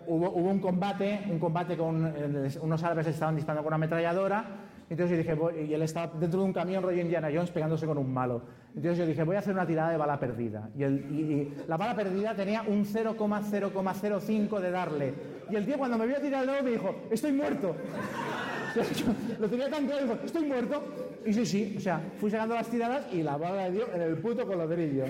hubo, un combate, un combate con eh, unos árabes estaban disparando con una ametralladora entonces yo dije, y él estaba dentro de un camión rollo Indiana Jones pegándose con un malo. Entonces yo dije, voy a hacer una tirada de bala perdida. Y, la bala perdida tenía un 0,0,05 de darle. Y el tío cuando me vio tirar el me dijo, estoy muerto. lo tenía tan claro, dijo, estoy muerto. Y sí, sí, o sea, fui sacando las tiradas y la bala le dio en el puto colodrillo.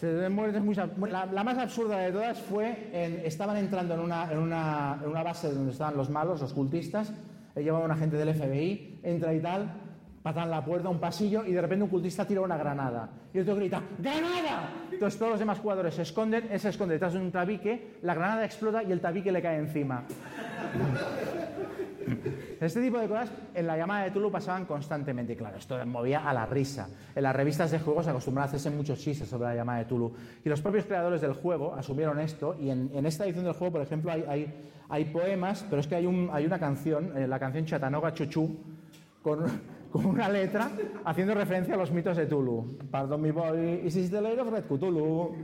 De muerte es muy, la, la, más absurda de todas fue, en, estaban entrando en una, en, una, en una base donde estaban los malos, los cultistas, llevaba un agente del FBI, entra y tal, patan la puerta, un pasillo, y de repente un cultista tira una granada. Y otro grita, ¡Granada! Entonces todos los demás jugadores se esconden, él se esconde detrás de un tabique, la granada explota y el tabique le cae encima. Este tipo de cosas en la llamada de Tulu pasaban constantemente. Y claro, esto movía a la risa. En las revistas de juegos se a hacerse muchos chistes sobre la llamada de Tulu. Y los propios creadores del juego asumieron esto. Y en, esta edición del juego, por ejemplo, hay, hay, poemas, pero es que hay, un, hay una canción, eh, la canción Chattanooga Chuchu, con, con, una letra haciendo referencia a los mitos de Tulu. Pardon me boy, is this the lady of Red Cthulhu?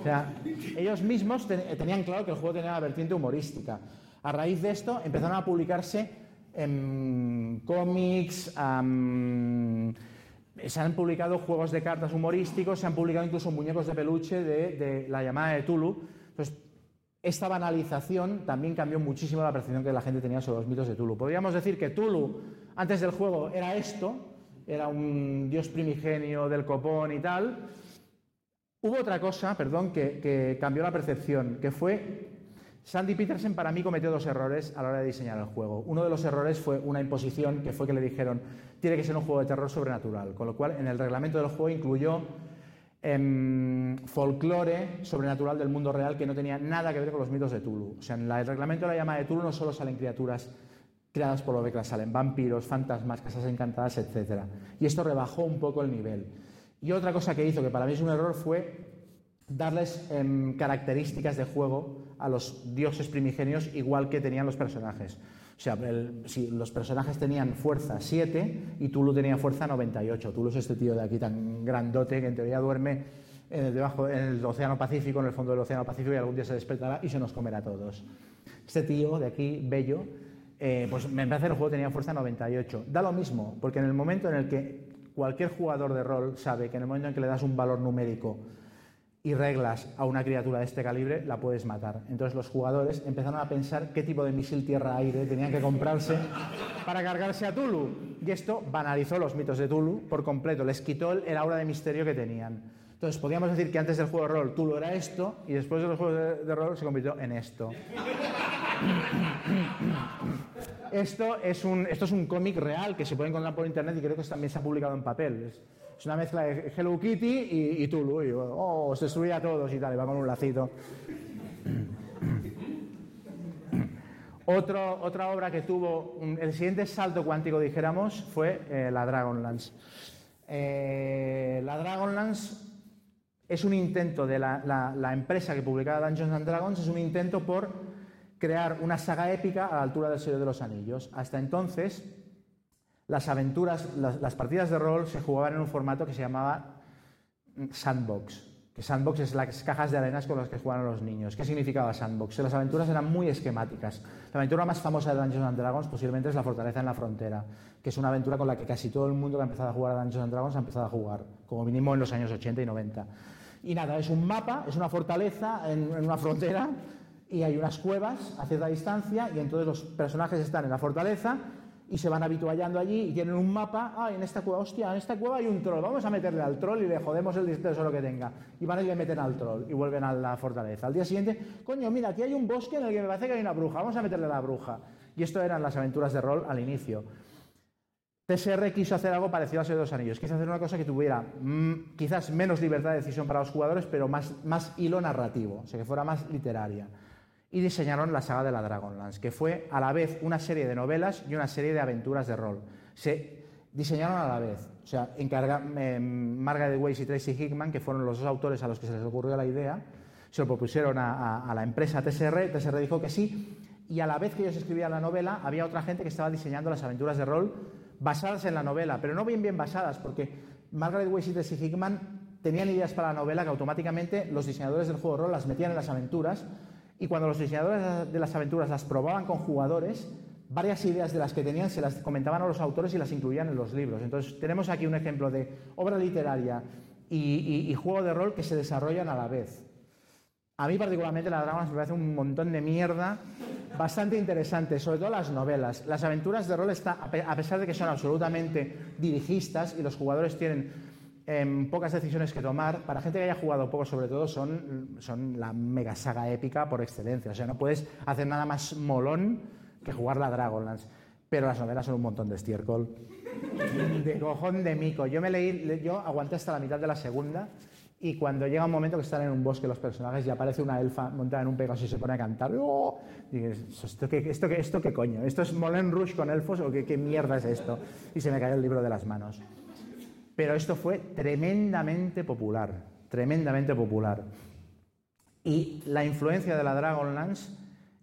O sea, ellos mismos tenían claro que el juego tenía una vertiente humorística. A raíz de esto empezaron a publicarse en cómics, se han publicado juegos de cartas humorísticos, se han publicado incluso muñecos de peluche de, la llamada de Tulu. Entonces, esta banalización también cambió muchísimo la percepción que la gente tenía sobre los mitos de Tulu. Podríamos decir que Tulu, antes del juego, era esto, era un dios primigenio del copón y tal. Hubo otra cosa, perdón, que cambió la percepción, que fue Sandy Peterson para mí cometió dos errores a la hora de diseñar el juego. Uno de los errores fue una imposición que fue que le dijeron tiene que ser un juego de terror sobrenatural, con lo cual en el reglamento del juego incluyó em, folclore sobrenatural del mundo real que no tenía nada que ver con los mitos de Tulu. O sea, en el reglamento de la llama de Tulu no solo salen criaturas creadas por Lovecraft, salen vampiros, fantasmas, casas encantadas, etc. Y esto rebajó un poco el nivel. Y otra cosa que hizo, que para mí es un error, fue darles em, características de juego a los dioses primigenios igual que tenían los personajes. O sea, si los personajes tenían fuerza 7 y Tulu tenía fuerza 98. Tulu es este tío de aquí tan grandote que en teoría duerme en el, debajo, en el Océano Pacífico, en el fondo del Océano Pacífico y algún día se despertará y se nos comerá a todos. Este tío de aquí, bello, eh, pues me parece que el juego tenía fuerza 98. Da lo mismo, porque en el momento en el que cualquier jugador de rol sabe que en el momento en que le das un valor numérico y reglas a una criatura de este calibre, la puedes matar. Entonces los jugadores empezaron a pensar qué tipo de misil tierra-aire tenían que comprarse para cargarse a Tulu. Y esto banalizó los mitos de Tulu por completo, les quitó el aura de misterio que tenían. Entonces podríamos decir que antes del juego de rol Tulu era esto y después de los juegos de, rol se convirtió en esto. Esto es un, es un cómic real que se puede encontrar por internet y creo que también se ha publicado en papel. Es una mezcla de Hello Kitty y, Tulu. Y, oh, se destruye a todos y tal, y va con un lacito. otra obra que tuvo el siguiente salto cuántico, dijéramos, fue eh, la Dragonlance. Eh, la Dragonlance es un intento de la, la, empresa que publicaba Dungeons and Dragons, es un intento por crear una saga épica a la altura del Señor de los Anillos. Hasta entonces, las aventuras, las, partidas de rol se jugaban en un formato que se llamaba sandbox. Que sandbox es las cajas de arenas con las que juegan los niños. ¿Qué significaba sandbox? Las aventuras eran muy esquemáticas. La aventura más famosa de Dungeons and Dragons posiblemente es La Fortaleza en la Frontera, que es una aventura con la que casi todo el mundo que ha empezado a jugar a Dungeons and Dragons ha empezado a jugar, como mínimo en los años 80 y 90. Y nada, es un mapa, es una fortaleza en una frontera y hay unas cuevas a cierta distancia y entonces los personajes están en la fortaleza y se van habituallando allí y tienen un mapa, ah, en esta cueva, hostia, en esta cueva hay un troll, vamos a meterle al troll y le jodemos el lo que tenga. Y van y le meten al troll y vuelven a la fortaleza. Al día siguiente, coño, mira, aquí hay un bosque en el que me parece que hay una bruja, vamos a meterle a la bruja. Y esto eran las aventuras de rol al inicio. TSR quiso hacer algo parecido a Señor de los Anillos, quiso hacer una cosa que tuviera mm, quizás menos libertad de decisión para los jugadores, pero más, más hilo narrativo, o sea, que fuera más literaria y diseñaron la saga de la Dragonlance, que fue a la vez una serie de novelas y una serie de aventuras de rol. Se diseñaron a la vez. O sea, encarga, eh, Margaret Weiss y Tracy Hickman, que fueron los dos autores a los que se les ocurrió la idea, se lo propusieron a, la empresa TSR, TSR dijo que sí, y a la vez que ellos escribían la novela, había otra gente que estaba diseñando las aventuras de rol basadas en la novela, pero no bien bien basadas, porque Margaret Weiss y Tracy Hickman tenían ideas para la novela que automáticamente los diseñadores del juego de rol las metían en las aventuras, y cuando los diseñadores de las aventuras las probaban con jugadores, varias ideas de las que tenían se las comentaban a los autores y las incluían en los libros. Entonces, tenemos aquí un ejemplo de obra literaria y, juego de rol que se desarrollan a la vez. A mí particularmente la Dragons me parece un montón de mierda bastante interesante, sobre todo las novelas. Las aventuras de rol, está, a pesar de que son absolutamente dirigistas y los jugadores tienen em, pocas decisiones que tomar. Para gente que haya jugado poco, sobre todo, son, son la mega saga épica por excelencia. O sea, no puedes hacer nada más molón que jugar la Dragonlance. Pero las novelas son un montón de estiércol. De cojón de mico. Yo me leí, yo aguanté hasta la mitad de la segunda y cuando llega un momento que están en un bosque los personajes y aparece una elfa montada en un pegaso y se pone a cantar, ¡oh! ¿esto qué, esto, qué, ¿esto qué coño? ¿Esto es Molen Rush con elfos o qué, qué mierda es esto? Y se me cayó el libro de las manos. Pero esto fue tremendamente popular, tremendamente popular. Y la influencia de la Dragonlance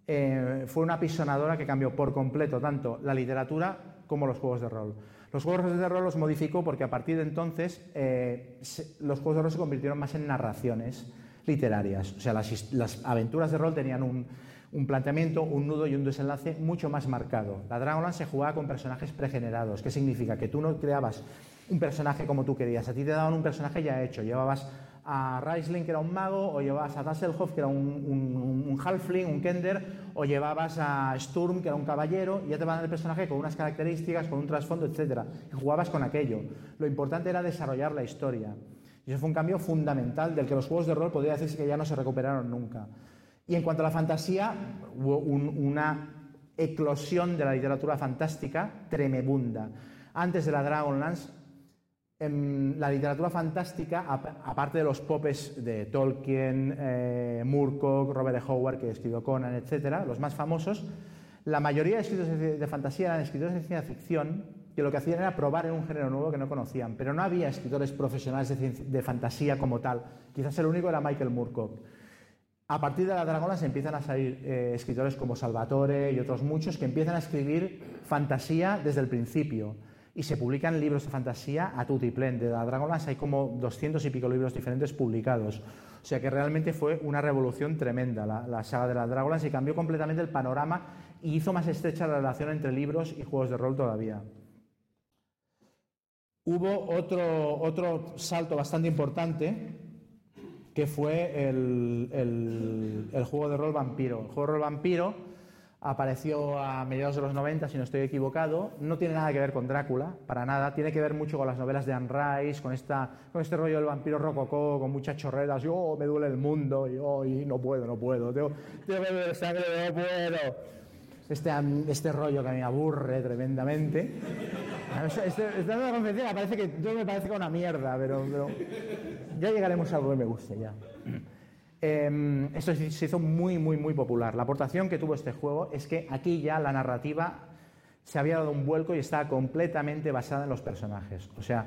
eh, fue una pisonadora que cambió por completo tanto la literatura como los juegos de rol. Los juegos de rol los modificó porque a partir de entonces eh, los juegos de rol se convirtieron más en narraciones literarias. O sea, las, aventuras de rol tenían un, planteamiento, un nudo y un desenlace mucho más marcado. La Dragonlance se jugaba con personajes pregenerados. ¿Qué significa? Que tú no creabas un personaje como tú querías. A ti te daban un personaje ya hecho. Llevabas a Reisling, que era un mago, o llevabas a Dasselhoff, que era un, un, halfling, un kender, o llevabas a Sturm, que era un caballero, y ya te van el personaje con unas características, con un trasfondo, etc. Y jugabas con aquello. Lo importante era desarrollar la historia. Y eso fue un cambio fundamental del que los juegos de rol podría decirse que ya no se recuperaron nunca. Y en cuanto a la fantasía, hubo una eclosión de la literatura fantástica tremebunda. Antes de la Dragonlance en la literatura fantástica, aparte de los popes de Tolkien, eh, Moorcock, Robert E. Howard, que escribió Conan, etc., los más famosos, la mayoría de escritores de fantasía eran escritores de ciencia ficción que lo que hacían era probar en un género nuevo que no conocían, pero no había escritores profesionales de, fantasía como tal. Quizás el único era Michael Moorcock. A partir de la Dragona se empiezan a salir eh, escritores como Salvatore y otros muchos que empiezan a escribir fantasía desde el principio y se publican libros de fantasía a tutiplén. De la Dragonlance hay como 200 y pico libros diferentes publicados. O sea que realmente fue una revolución tremenda la, saga de la Dragonlance y cambió completamente el panorama y hizo más estrecha la relación entre libros y juegos de rol todavía. Hubo otro, otro salto bastante importante que fue el, el, el juego de rol vampiro. El juego de rol vampiro apareció a mediados de los 90, si no estoy equivocado. No tiene nada que ver con Drácula, para nada. Tiene que ver mucho con las novelas de Anne Rice, con, esta, con este rollo del vampiro rococó, con muchas chorreras. Yo oh, me duele el mundo, y, oh, no puedo, no puedo. Tengo, tengo que sangre, no puedo. Este, este rollo que me aburre tremendamente. Este, esta nueva convención parece que yo me parece una mierda, pero, pero ya llegaremos a algo que me guste ya. Eh, esto se hizo muy, muy, muy popular. La aportación que tuvo este juego es que aquí ya la narrativa se había dado un vuelco y estaba completamente basada en los personajes. O sea,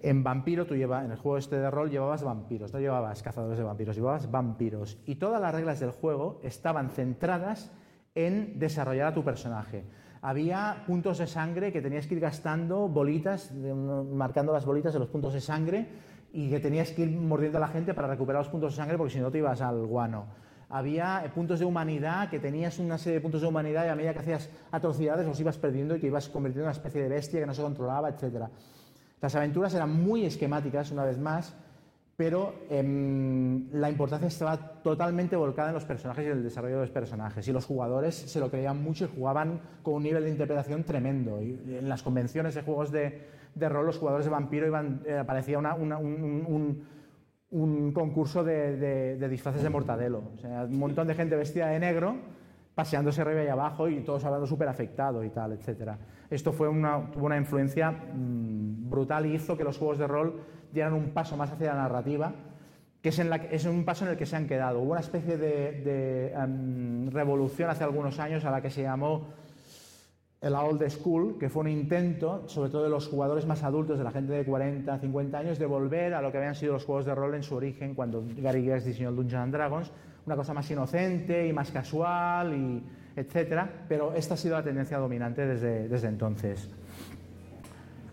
en Vampiro, tú llevas, en el juego este de rol llevabas vampiros, no llevabas cazadores de vampiros, llevabas vampiros. Y todas las reglas del juego estaban centradas en desarrollar a tu personaje. Había puntos de sangre que tenías que ir gastando bolitas, marcando las bolitas de los puntos de sangre y que tenías que ir mordiendo a la gente para recuperar los puntos de sangre porque si no te ibas al guano. Había eh, puntos de humanidad, que tenías una serie de puntos de humanidad y a medida que hacías atrocidades los ibas perdiendo y te ibas convirtiendo en una especie de bestia que no se controlaba, etc. Las aventuras eran muy esquemáticas, una vez más, pero em, la importancia estaba totalmente volcada en los personajes y en el desarrollo de los personajes. Y los jugadores se lo creían mucho y jugaban con un nivel de interpretación tremendo. Y en las convenciones de juegos de, de rol, los jugadores de vampiro iban, eh, aparecía un, concurso de, disfraces de mortadelo. O sea, un montón de gente vestida de negro, paseándose arriba y abajo y todos hablando súper afectados y tal, etc. Esto fue una, tuvo una influencia mm, brutal y hizo que los juegos de rol dieran un paso más hacia la narrativa, que es, la, un paso en el que se han quedado. Hubo una especie de, em, revolución hace algunos años a la que se llamó el Old School, que fue un intento, sobre todo de los jugadores más adultos, de la gente de 40, 50 años, de volver a lo que habían sido los juegos de rol en su origen, cuando Gary Gygax diseñó Dungeons and Dragons, una cosa más inocente y más casual, y etcétera, pero esta ha sido la tendencia dominante desde entonces.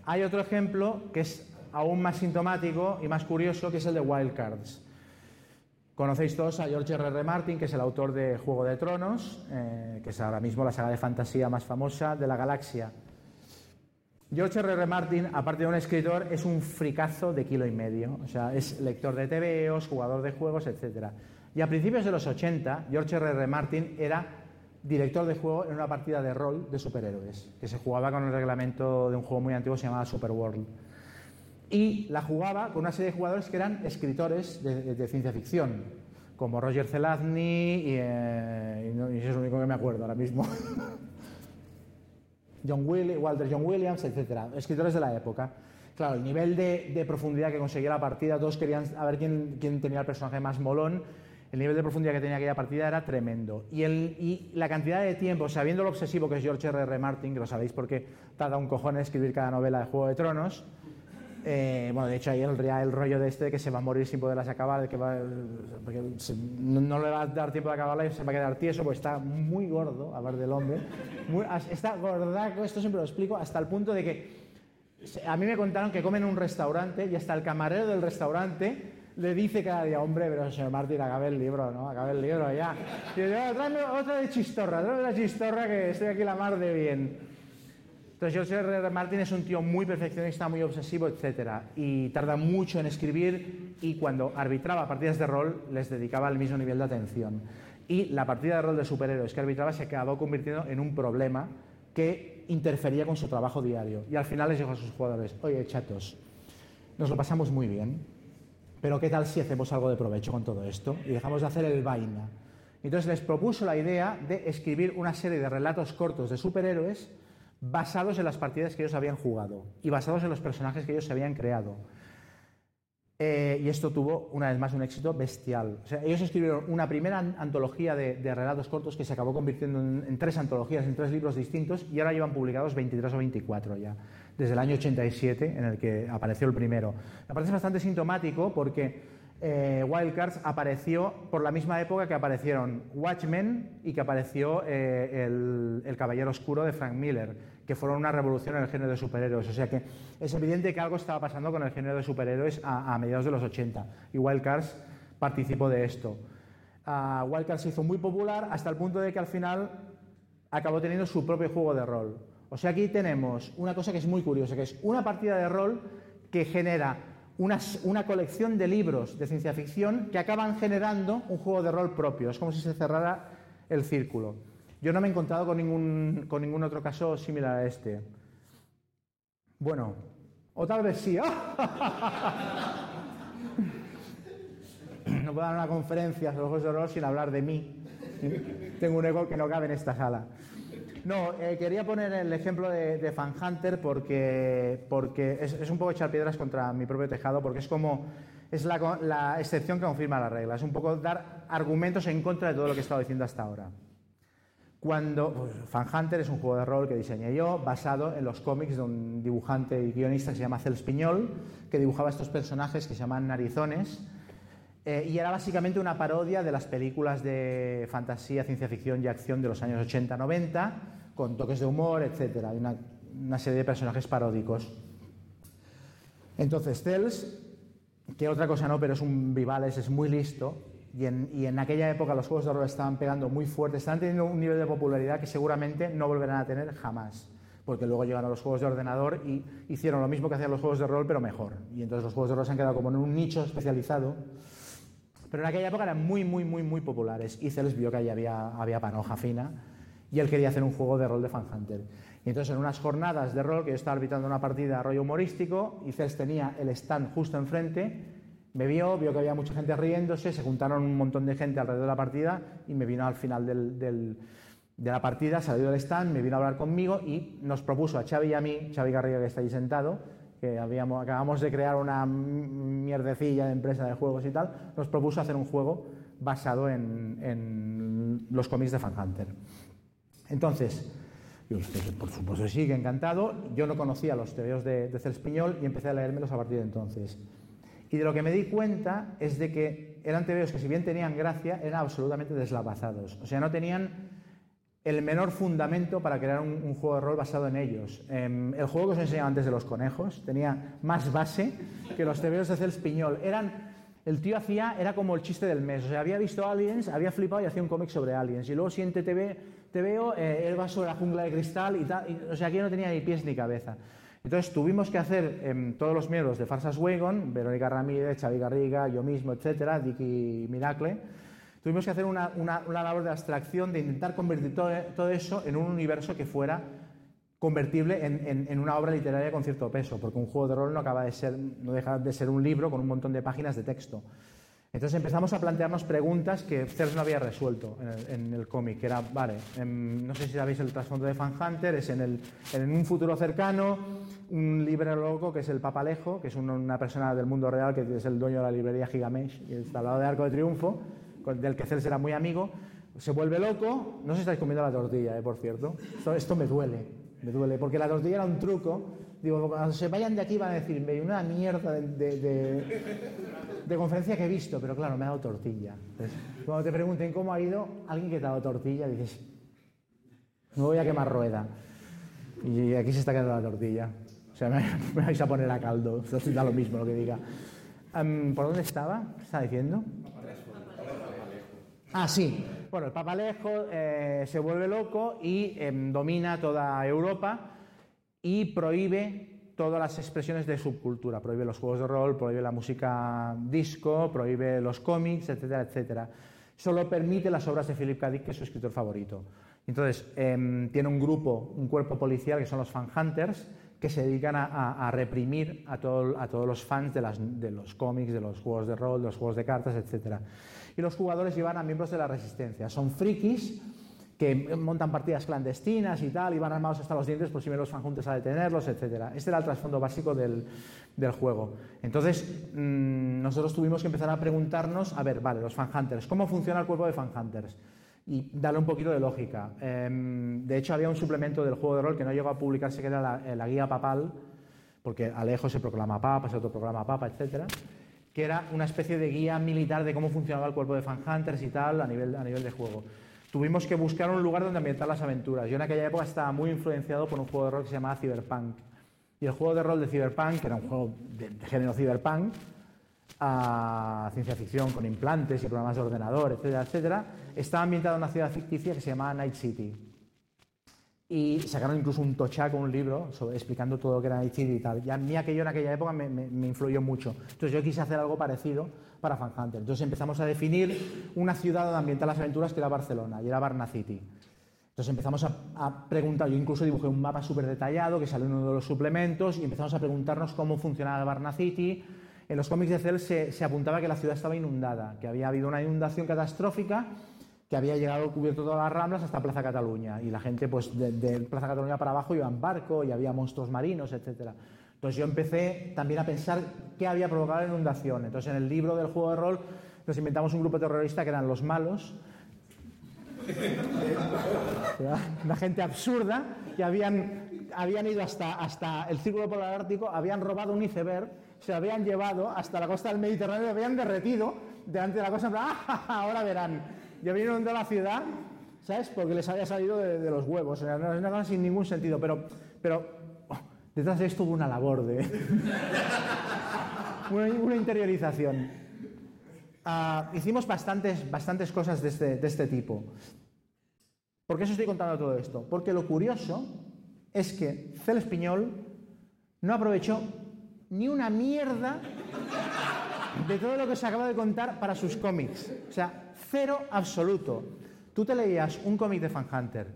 Hay otro ejemplo que es aún más sintomático y más curioso, que es el de Wildcards. Conocéis todos a George R. R. Martin, que es el autor de Juego de Tronos, eh, que es ahora mismo la saga de fantasía más famosa de la galaxia. George R. R. Martin, aparte de un escritor, es un fricazo de kilo y medio. O sea, es lector de TVOs, jugador de juegos, etc. Y a principios de los 80, George R. R. Martin era director de juego en una partida de rol de superhéroes, que se jugaba con el reglamento de un juego muy antiguo que se llamaba Superworld. Y la jugaba con una serie de jugadores que eran escritores de, ciencia ficción, como Roger Zelazny y, eh, y, es lo único que me acuerdo ahora mismo. John Walter John Williams, etcétera, escritores de la época. Claro, el nivel de, profundidad que conseguía la partida, todos querían a ver quién, quién tenía el personaje más molón el nivel de profundidad que tenía aquella partida era tremendo. Y, el, y la cantidad de tiempo, sabiendo lo obsesivo que es George R. R. Martin, que lo sabéis porque tarda un cojón en escribir cada novela de Juego de Tronos, eh, bueno, de hecho hay el, el rollo de este de que se va a morir sin poderlas acabar, de que va, porque no, le va a dar tiempo de acabarla y se va a quedar tieso, porque está muy gordo, a ver del hombre, está gordaco, esto siempre lo explico, hasta el punto de que a mí me contaron que comen en un restaurante y hasta el camarero del restaurante le dice cada día, hombre, pero señor Martín, acabe el libro, ¿no? Acabe el libro ya. Y dice, tráeme otra de chistorra, tráeme la chistorra que estoy aquí la mar de bien. Entonces, José R. Martín es un tío muy perfeccionista, muy obsesivo, etc. Y tarda mucho en escribir y cuando arbitraba partidas de rol les dedicaba el mismo nivel de atención. Y la partida de rol de superhéroes que arbitraba se acabó convirtiendo en un problema que interfería con su trabajo diario. Y al final les dijo a sus jugadores, oye, chatos, nos lo pasamos muy bien, pero ¿qué tal si hacemos algo de provecho con todo esto y dejamos de hacer el vaina? Entonces les propuso la idea de escribir una serie de relatos cortos de superhéroes basados en las partidas que ellos habían jugado y basados en los personajes que ellos se habían creado. Eh, y esto tuvo, una vez más, un éxito bestial. ellos escribieron una primera antología de, relatos cortos que se acabó convirtiendo en, en, tres antologías, en tres libros distintos, y ahora llevan publicados 23 o 24 ya desde el año 87, en el que apareció el primero. Me parece bastante sintomático porque eh, Wildcards apareció por la misma época que aparecieron Watchmen y que apareció eh, el, Caballero Oscuro de Frank Miller, que fueron una revolución en el género de superhéroes. O sea que es evidente que algo estaba pasando con el género de superhéroes a, mediados de los 80 y Wildcards participó de esto. Uh, Wildcards se hizo muy popular hasta el punto de que al final acabó teniendo su propio juego de rol. O sea, aquí tenemos una cosa que es muy curiosa, que es una partida de rol que genera una, colección de libros de ciencia ficción que acaban generando un juego de rol propio. Es como si se cerrara el círculo. Yo no me he encontrado con ningún, con ningún otro caso similar a este. Bueno, o tal vez sí. no puedo dar una conferencia sobre juegos de rol sin hablar de mí. Tengo un ego que no cabe en esta sala. No, eh, quería poner el ejemplo de, Fan Hunter porque, porque es, un poco echar piedras contra mi propio tejado, porque es como es la, excepción que confirma la regla. Es un poco dar argumentos en contra de todo lo que he estado diciendo hasta ahora. Cuando pues, Fan Hunter es un juego de rol que diseñé yo, basado en los cómics de un dibujante y guionista que se llama Cels Piñol, que dibujaba estos personajes que se llaman narizones. Eh, y era básicamente una parodia de las películas de fantasía, ciencia ficción y acción de los años 80-90, con toques de humor, etc. Hay una, serie de personajes paródicos. Entonces, Tels, que otra cosa no, pero es un Vivales, es muy listo, y en, aquella época los juegos de rol estaban pegando muy fuerte, estaban teniendo un nivel de popularidad que seguramente no volverán a tener jamás, porque luego llegaron los juegos de ordenador y hicieron lo mismo que hacían los juegos de rol, pero mejor. Y entonces los juegos de rol se han quedado como en un nicho especializado pero en aquella época eran muy, muy, muy, muy populares y Cels vio que ahí había, había panoja fina y él quería hacer un juego de rol de Fan Hunter. Y entonces en unas jornadas de rol que yo estaba arbitrando una partida rollo humorístico y Cels tenía el stand justo enfrente, me vio, vio que había mucha gente riéndose, se juntaron un montón de gente alrededor de la partida y me vino al final de la partida, salió del stand, me vino a hablar conmigo y nos propuso a Xavi y a mí, Xavi Garriga que está ahí sentado, que habíamos, acabamos de crear una mierdecilla de empresa de juegos y tal, nos propuso hacer un juego basado en, los cómics de Fan Hunter. Entonces, yo, por supuesto sí, que encantado. Yo no conocía los tebeos de, de Celspiñol y empecé a leérmelos a partir de entonces. Y de lo que me di cuenta es de que eran tebeos que si bien tenían gracia, eran absolutamente deslavazados. O sea, no tenían el menor fundamento para crear un, juego de rol basado en ellos. Em, el juego que os enseñaba antes de los conejos tenía más base que los TVOs de Cels Piñol. Eran, el tío hacía, era como el chiste del mes. O sea, había visto Aliens, había flipado y hacía un cómic sobre Aliens. Y luego, siguiente TV, te veo, eh, él va sobre la jungla de cristal y tal. o sea, aquí no tenía ni pies ni cabeza. Entonces tuvimos que hacer em, todos los miembros de Farsas Wagon, Verónica Ramírez, Xavi Garriga, yo mismo, etcétera, Dicky Miracle Tuvimos que hacer una, labor de abstracción, de intentar convertir todo, eso en un universo que fuera convertible en, una obra literaria con cierto peso, porque un juego de rol no acaba de ser, no deja de ser un libro con un montón de páginas de texto. Entonces empezamos a plantearnos preguntas que CERS no había resuelto en el, cómic, que era, vale, em, no sé si sabéis el trasfondo de Fan Hunter, es en, el, en un futuro cercano, un libre loco que es el Papalejo, que es una persona del mundo real, que es el dueño de la librería Gigamesh, y está al lado de Arco de Triunfo, del que CERS era muy amigo, se vuelve loco, no se estáis comiendo la tortilla, eh, por cierto, esto me duele, me duele, porque la tortilla era un truco Digo, cuando se vayan de aquí van a decir, me una mierda de, conferencia que he visto, pero claro, me ha dado tortilla. cuando te pregunten cómo ha ido, alguien que te ha dado tortilla, dices, me voy a quemar rueda. Y aquí se está quedando la tortilla. O sea, me, vais a poner a caldo. Da lo mismo lo que diga. ¿Por dónde estaba? ¿Qué estaba diciendo? Ah, sí. Bueno, el papalejo eh, se vuelve loco y em, domina toda Europa y prohíbe todas las expresiones de subcultura. Prohíbe los juegos de rol, prohíbe la música disco, prohíbe los cómics, etcétera, etcétera. Solo permite las obras de Philip K. Dick, que es su escritor favorito. Entonces, em, tiene un grupo, un cuerpo policial que son los fan hunters, que se dedican a, reprimir a, a, todos los fans de, de, los cómics, de los juegos de rol, de los juegos de cartas, etcétera. Y los jugadores llevan a miembros de la resistencia. Son frikis que montan partidas clandestinas y tal, y van armados hasta los dientes por si ven los fanjuntes a detenerlos, etc. Este era el trasfondo básico del, juego. Entonces, mm, nosotros tuvimos que empezar a preguntarnos, a ver, vale, los fanhunters, ¿cómo funciona el cuerpo de fanhunters? Y darle un poquito de lógica. Em, de hecho, había un suplemento del juego de rol que no llegó a publicarse, que era la, la guía papal, porque Alejo se proclama papa, se autoproclama papa, etc., que era una especie de guía militar de cómo funcionaba el cuerpo de fanhunters y tal a nivel, a nivel de juego tuvimos que buscar un lugar donde ambientar las aventuras. Yo en aquella época estaba muy influenciado por un juego de rol que se llamaba Cyberpunk. Y el juego de rol de Cyberpunk, que era un juego de, género Cyberpunk, a ciencia ficción con implantes y programas de ordenador, etcétera, etcétera, estaba ambientado en una ciudad ficticia que se llamaba Night City. Y sacaron incluso un tochaco, un libro, explicando todo lo que era City y tal. Y a mí aquello en aquella época me, influyó mucho. Entonces yo quise hacer algo parecido para Fan Hunter. Entonces empezamos a definir una ciudad donde ambientar las aventuras que era Barcelona, y era Varna City. Entonces empezamos a, preguntar, yo incluso dibujé un mapa súper detallado que salió en uno de los suplementos y empezamos a preguntarnos cómo funcionaba Varna City. En los cómics de Cell se, apuntaba que la ciudad estaba inundada, que había habido una inundación catastrófica que había llegado cubierto todas las ramblas hasta Plaza Cataluña y la gente pues de, Plaza Cataluña para abajo iba en barco y había monstruos marinos, etcétera. Entonces yo empecé también a pensar qué había provocado la inundación. Entonces en el libro del juego de rol nos inventamos un grupo terrorista que eran los malos, una gente absurda que habían, habían ido hasta, hasta el círculo polar ártico, habían robado un iceberg, se habían llevado hasta la costa del Mediterráneo, y habían derretido delante de la costa, ¡Ah, ahora verán. Y habían de la ciudad, ¿sabes? Porque les había salido de, los huevos, era una cosa sin ningún sentido, pero, pero Detrás de esto hubo una labor de. una, interiorización. Ah, hicimos bastantes, bastantes cosas de este, de este tipo. ¿Por qué os estoy contando todo esto? Porque lo curioso es que Cel Espiñol no aprovechó ni una mierda de todo lo que se acaba de contar para sus cómics. O sea, cero absoluto. Tú te leías un cómic de Fan Hunter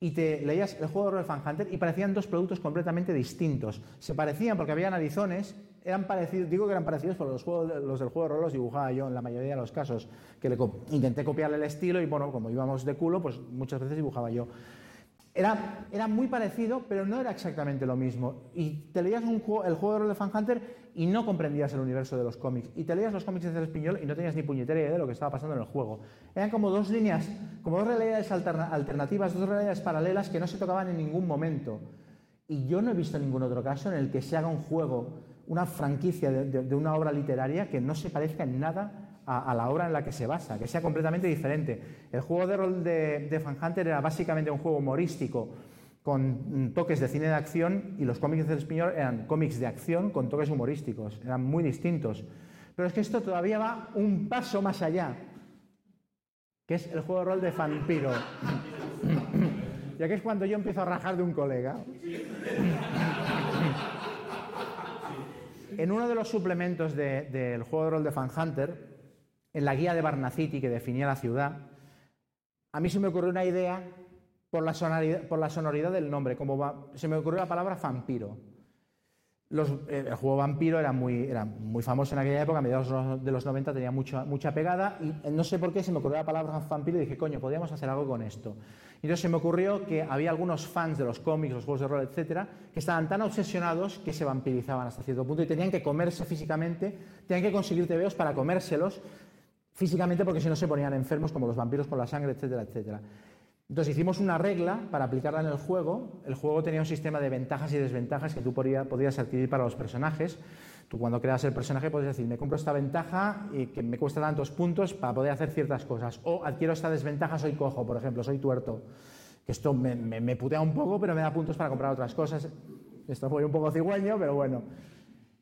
y te leías el juego de rol Fan Hunter y parecían dos productos completamente distintos. Se parecían porque había narizones, eran parecidos, digo que eran parecidos porque los, juegos, los del juego de rol los dibujaba yo en la mayoría de los casos, que le intenté copiarle el estilo y bueno, como íbamos de culo, pues muchas veces dibujaba yo. Era, era muy parecido, pero no era exactamente lo mismo. Y te leías un juego, el juego de rol de Fan Hunter y no comprendías el universo de los cómics. Y te leías los cómics de Espiñol y no tenías ni puñetera idea de lo que estaba pasando en el juego. Eran como dos líneas, como dos realidades alternativas, dos realidades paralelas que no se tocaban en ningún momento. Y yo no he visto ningún otro caso en el que se haga un juego, una franquicia de, una obra literaria que no se parezca en nada a, la obra en la que se basa, que sea completamente diferente. El juego de rol de, de Fan Hunter era básicamente un juego humorístico con toques de cine de acción y los cómics del Espiñol eran cómics de acción con toques humorísticos, eran muy distintos. Pero es que esto todavía va un paso más allá, que es el juego de rol de Vampiro. ya que es cuando yo empiezo a rajar de un colega. en uno de los suplementos del juego de rol de Fan Hunter, en la guía de Barnacity que definía la ciudad, a mí se me ocurrió una idea por la sonoridad, del nombre. Como se me ocurrió la palabra vampiro. Los- eh, el juego Vampiro era muy, era famoso en aquella época, a mediados de los 90 tenía mucha, pegada y eh, no sé por qué se me ocurrió la palabra vampiro y dije, coño, podríamos hacer algo con esto. Y entonces se me ocurrió que había algunos fans de los cómics, los juegos de rol, etcétera, que estaban tan obsesionados que se vampirizaban hasta cierto punto y tenían que comerse físicamente, tenían que conseguir tebeos para comérselos físicamente porque si no se ponían enfermos como los vampiros por la sangre, etcétera, etcétera. Entonces hicimos una regla para aplicarla en el juego. El juego tenía un sistema de ventajas y desventajas que tú podía- podías adquirir para los personajes. Tú cuando creas el personaje puedes decir, me compro esta ventaja y que me cuesta tantos puntos para poder hacer ciertas cosas. O adquiero esta desventaja, soy cojo, por ejemplo, soy tuerto. Que esto me putea un poco, pero me da puntos para comprar otras cosas. Esto fue un poco cigüeño, pero bueno.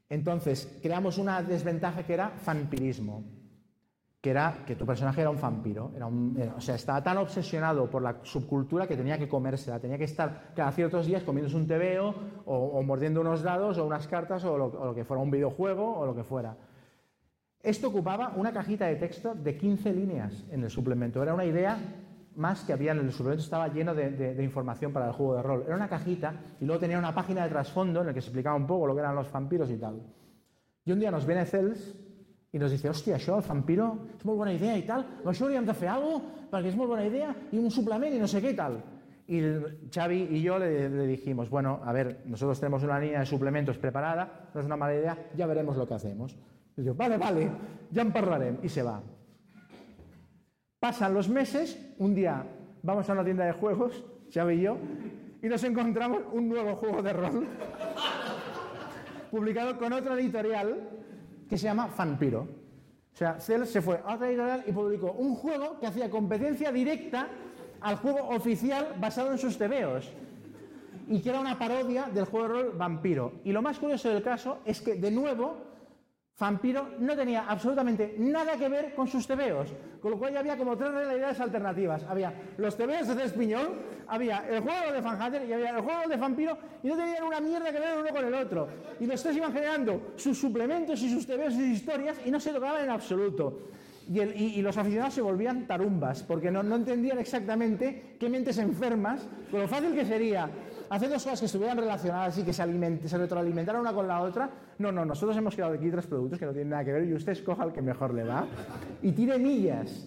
Entonces, creamos una desventaja que era vampirismo que era que tu personaje era un vampiro. Era un- o sea, estaba tan obsesionado por la subcultura que tenía que comérsela, tenía que estar cada ciertos días comiéndose un tebeo o, mordiendo unos dados o unas cartas o lo, que fuera, un videojuego o lo que fuera. Esto ocupaba una cajita de texto de 15 líneas en el suplemento. Era una idea más que había en el suplemento, estaba lleno de, de- de información para el juego de rol. Era una cajita y luego tenía una página de trasfondo en la que se explicaba un poco lo que eran los vampiros y tal. Y un día nos viene Cels i nos dice, hòstia, això, el vampiro, és molt bona idea i tal, amb això hauríem de fer alguna cosa, perquè és molt bona idea, i un suplement i no sé qué y tal. Y Xavi y yo le, le dijimos, bueno, a ver, nosotros tenemos una línea de suplementos preparada, no es una mala idea, ya veremos lo que hacemos. Y yo, vale, vale, ya en parlarem, y se va. Pasan los meses, un día vamos a una tienda de juegos, Xavi y yo, y nos encontramos un nuevo juego de rol publicado con otra editorial que se llama Fanpiro. O sea, Cell se fue a otra editorial y publicó un juego que hacía competencia directa al juego oficial basado en sus tebeos y que era una parodia del juego de rol Vampiro. Y lo más curioso del caso es que, de nuevo, Vampiro no tenía absolutamente nada que ver con sus tebeos, con lo cual ya había como tres realidades alternativas. Había los tebeos de Cespiñol, había el juego de Fan Hunter y había el juego de Vampiro y no tenían una mierda que ver uno con el otro. Y los tres iban generando sus suplementos y sus tebeos y sus historias y no se tocaban en absoluto. Y los aficionados se volvían tarumbas, porque no, no entendían exactamente qué mentes enfermas, con lo fácil que sería hacer dos cosas que estuvieran relacionadas y que se, alimente- se retroalimentaran una con la otra. No, no, nosotros hemos creado aquí tres productos que no tienen nada que ver y usted escoja el que mejor le va y tire millas.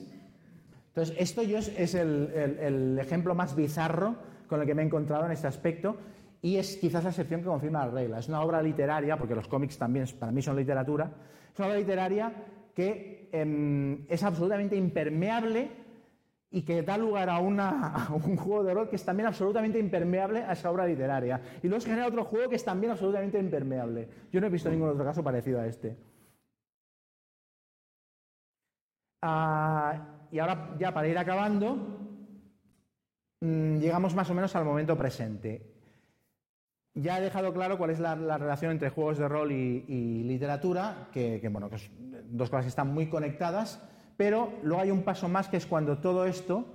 Entonces, esto yo es, el ejemplo más bizarro con el que me he encontrado en este aspecto y es quizás la excepción que confirma la regla. Es una obra literaria, porque los cómics también para mí son literatura, es una obra literaria que em, es absolutamente impermeable y que da lugar a, un juego de rol que es también absolutamente impermeable a esa obra literaria. Y luego se genera otro juego que es también absolutamente impermeable. Yo no he visto ningún otro caso parecido a este. Ah, y ahora, ya para ir acabando, mm, llegamos más o menos al momento presente. Ya he dejado claro cuál es la, la relación entre juegos de rol y, literatura, que, bueno, que es dos cosas que están muy conectadas, pero luego hay un paso más que es cuando todo esto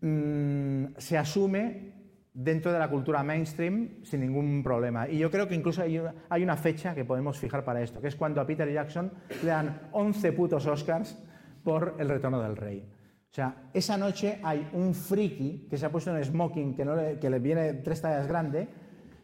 mm, se asume dentro de la cultura mainstream sin ningún problema. Y yo creo que incluso hay una, hay una fecha que podemos fijar para esto, que es cuando a Peter Jackson le dan 11 putos Oscars por El Retorno del Rey. O sea, esa noche hay un friki que se ha puesto en smoking que, no le, que le viene tres tallas grande,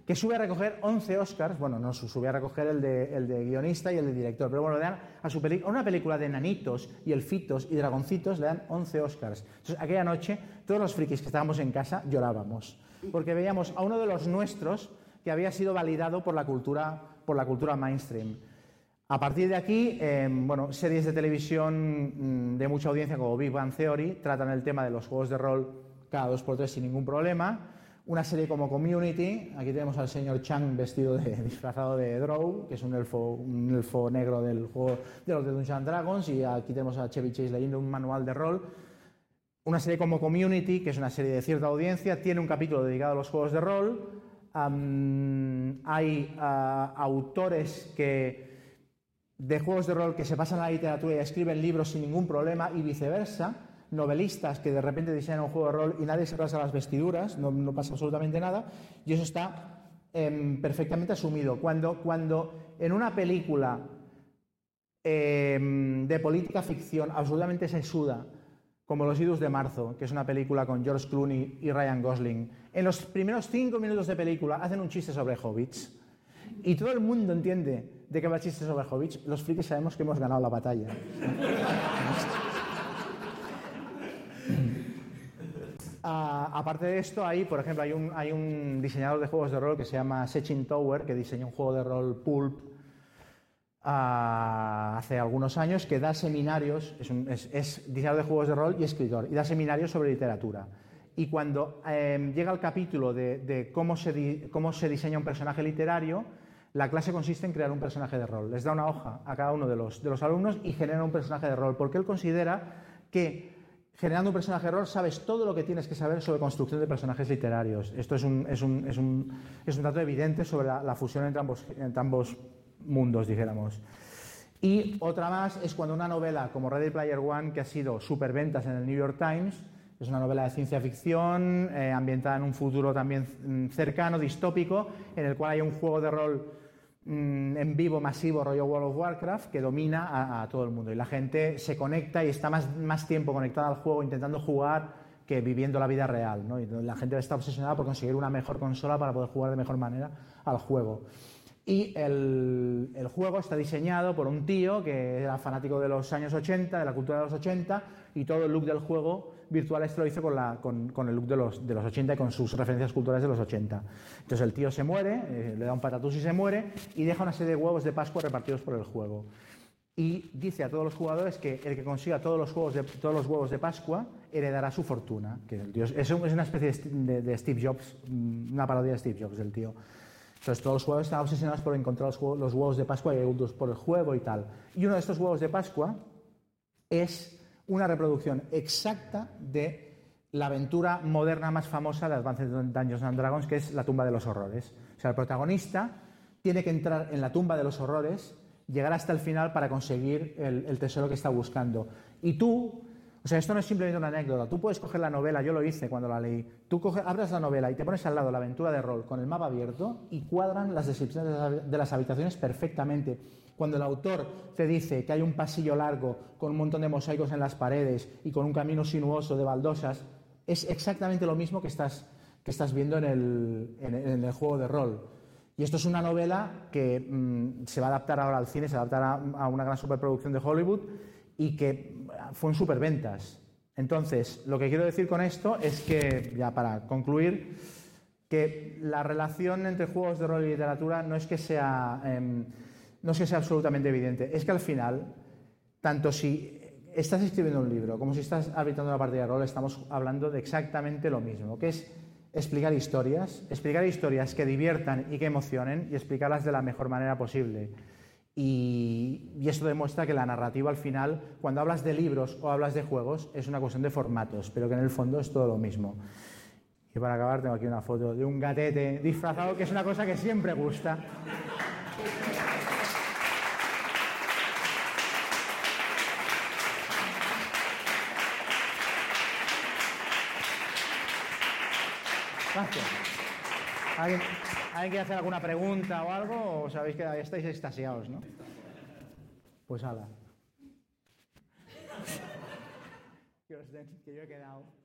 que sube a recoger 11 Oscars, bueno, no su- sube a recoger el de, el de guionista y el de director, pero bueno, le dan a, una película de nanitos y elfitos y dragoncitos, le dan 11 Oscars. Entonces, aquella noche, todos los frikis que estábamos en casa llorábamos, porque veíamos a uno de los nuestros que había sido validado por la cultura, por la cultura mainstream. A partir de aquí, eh, bueno, series de televisión mm, de mucha audiencia como Big Bang Theory tratan el tema de los juegos de rol cada dos por tres sin ningún problema. Una serie como Community, aquí tenemos al señor Chang vestido de, disfrazado de Drow, que es un elfo, un elfo negro del juego de los de Dungeons Dragons, y aquí tenemos a Chevy Chase leyendo un manual de rol. Una serie como Community, que es una serie de cierta audiencia, tiene un capítulo dedicado a los juegos de rol. Hay ah, autores que de juegos de rol que se pasan a la literatura y escriben libros sin ningún problema y viceversa, novelistas que de repente diseñan un juego de rol y nadie se rasga las vestiduras, no, no pasa absolutamente nada, y eso está em, perfectamente asumido. Cuando, cuando en una película em, de política ficción absolutamente sesuda como Los Idus de Marzo, que es una película con George Clooney y Ryan Gosling. En los primeros cinco minutos de película hacen un chiste sobre hobbits y todo el mundo entiende de qué va el chiste sobre hobbits. Los frikis sabemos que hemos ganado la batalla. Ah, aparte de esto, hay, por ejemplo, hay un, diseñador de juegos de rol que se llama Sechin Tower, que diseñó un juego de rol Pulp ah, hace algunos años, que da seminarios, es, diseñador de juegos de rol y escritor, y da seminarios sobre literatura. Y cuando em, llega el capítulo de, cómo, se cómo se diseña un personaje literario, la clase consiste en crear un personaje de rol. Les da una hoja a cada uno de los, de los alumnos y genera un personaje de rol, porque él considera que generando un personaje rol sabes todo lo que tienes que saber sobre construcción de personajes literarios. Esto es un, dato evidente sobre la, fusión entre ambos, entre ambos mundos, dijéramos. Y otra más es cuando una novela como Ready Player One, que ha sido superventas en el New York Times, es una novela de ciencia ficción eh, ambientada en un futuro también mm, cercano, distópico, en el cual hay un juego de rol Mm, en vivo masivo rollo World of Warcraft que domina a, todo el mundo y la gente se conecta y está más, más tiempo conectada al juego intentando jugar que viviendo la vida real. ¿no? Y la gente está obsesionada por conseguir una mejor consola para poder jugar de mejor manera al juego. Y el, el, juego está diseñado por un tío que era fanático de los años 80, de la cultura de los 80, y todo el look del juego virtual esto lo hizo con, el look de los, de los 80 y con sus referencias culturales de los 80. Entonces el tío se muere, eh, le da un patatús y se muere, y deja una serie de huevos de Pascua repartidos por el juego. Y dice a todos los jugadores que el que consiga todos los, juegos de, todos los huevos de Pascua heredará su fortuna. Que el tío, es, es una especie de, Steve Jobs, mm, una parodia de Steve Jobs, del tío. Entonces todos los jugadores están obsesionados por encontrar los, los huevos de Pascua y por el juego y tal. Y uno de estos huevos de Pascua es una reproducción exacta de la aventura moderna más famosa de Advanced Dungeons and Dragons, que es la tumba de los horrores. O sea, el protagonista tiene que entrar en la tumba de los horrores, llegar hasta el final para conseguir el, tesoro que está buscando. Y tú, o sea, esto no es simplemente una anécdota, tú puedes coger la novela, yo lo hice cuando la leí, tú abres la novela y te pones al lado la aventura de rol con el mapa abierto y cuadran las descripciones de las habitaciones perfectamente cuando el autor te dice que hay un pasillo largo con un montón de mosaicos en las paredes y con un camino sinuoso de baldosas, es exactamente lo mismo que estás, que estás viendo en el, en, el, juego de rol. Y esto es una novela que mm, se va a adaptar ahora al cine, se va a adaptar a, una gran superproducción de Hollywood y que fue en superventas. Entonces, lo que quiero decir con esto es que, ya para concluir, que la relación entre juegos de rol y literatura no es que sea... Em, no es que sea absolutamente evidente, es que al final, tanto si estás escribiendo un libro como si estás arbitrando una partida de rol, estamos hablando de exactamente lo mismo, que es explicar historias, explicar historias que diviertan y que emocionen y explicarlas de la mejor manera posible. Y, y, esto demuestra que la narrativa al final, cuando hablas de libros o hablas de juegos, es una cuestión de formatos, pero que en el fondo es todo lo mismo. Y para acabar tengo aquí una foto de un gatete disfrazado, que es una cosa que siempre gusta. Gracias. ¿Alguien, quiere hacer alguna pregunta o algo? ¿O sabéis que estáis extasiados, no? Pues ala. que yo he quedado.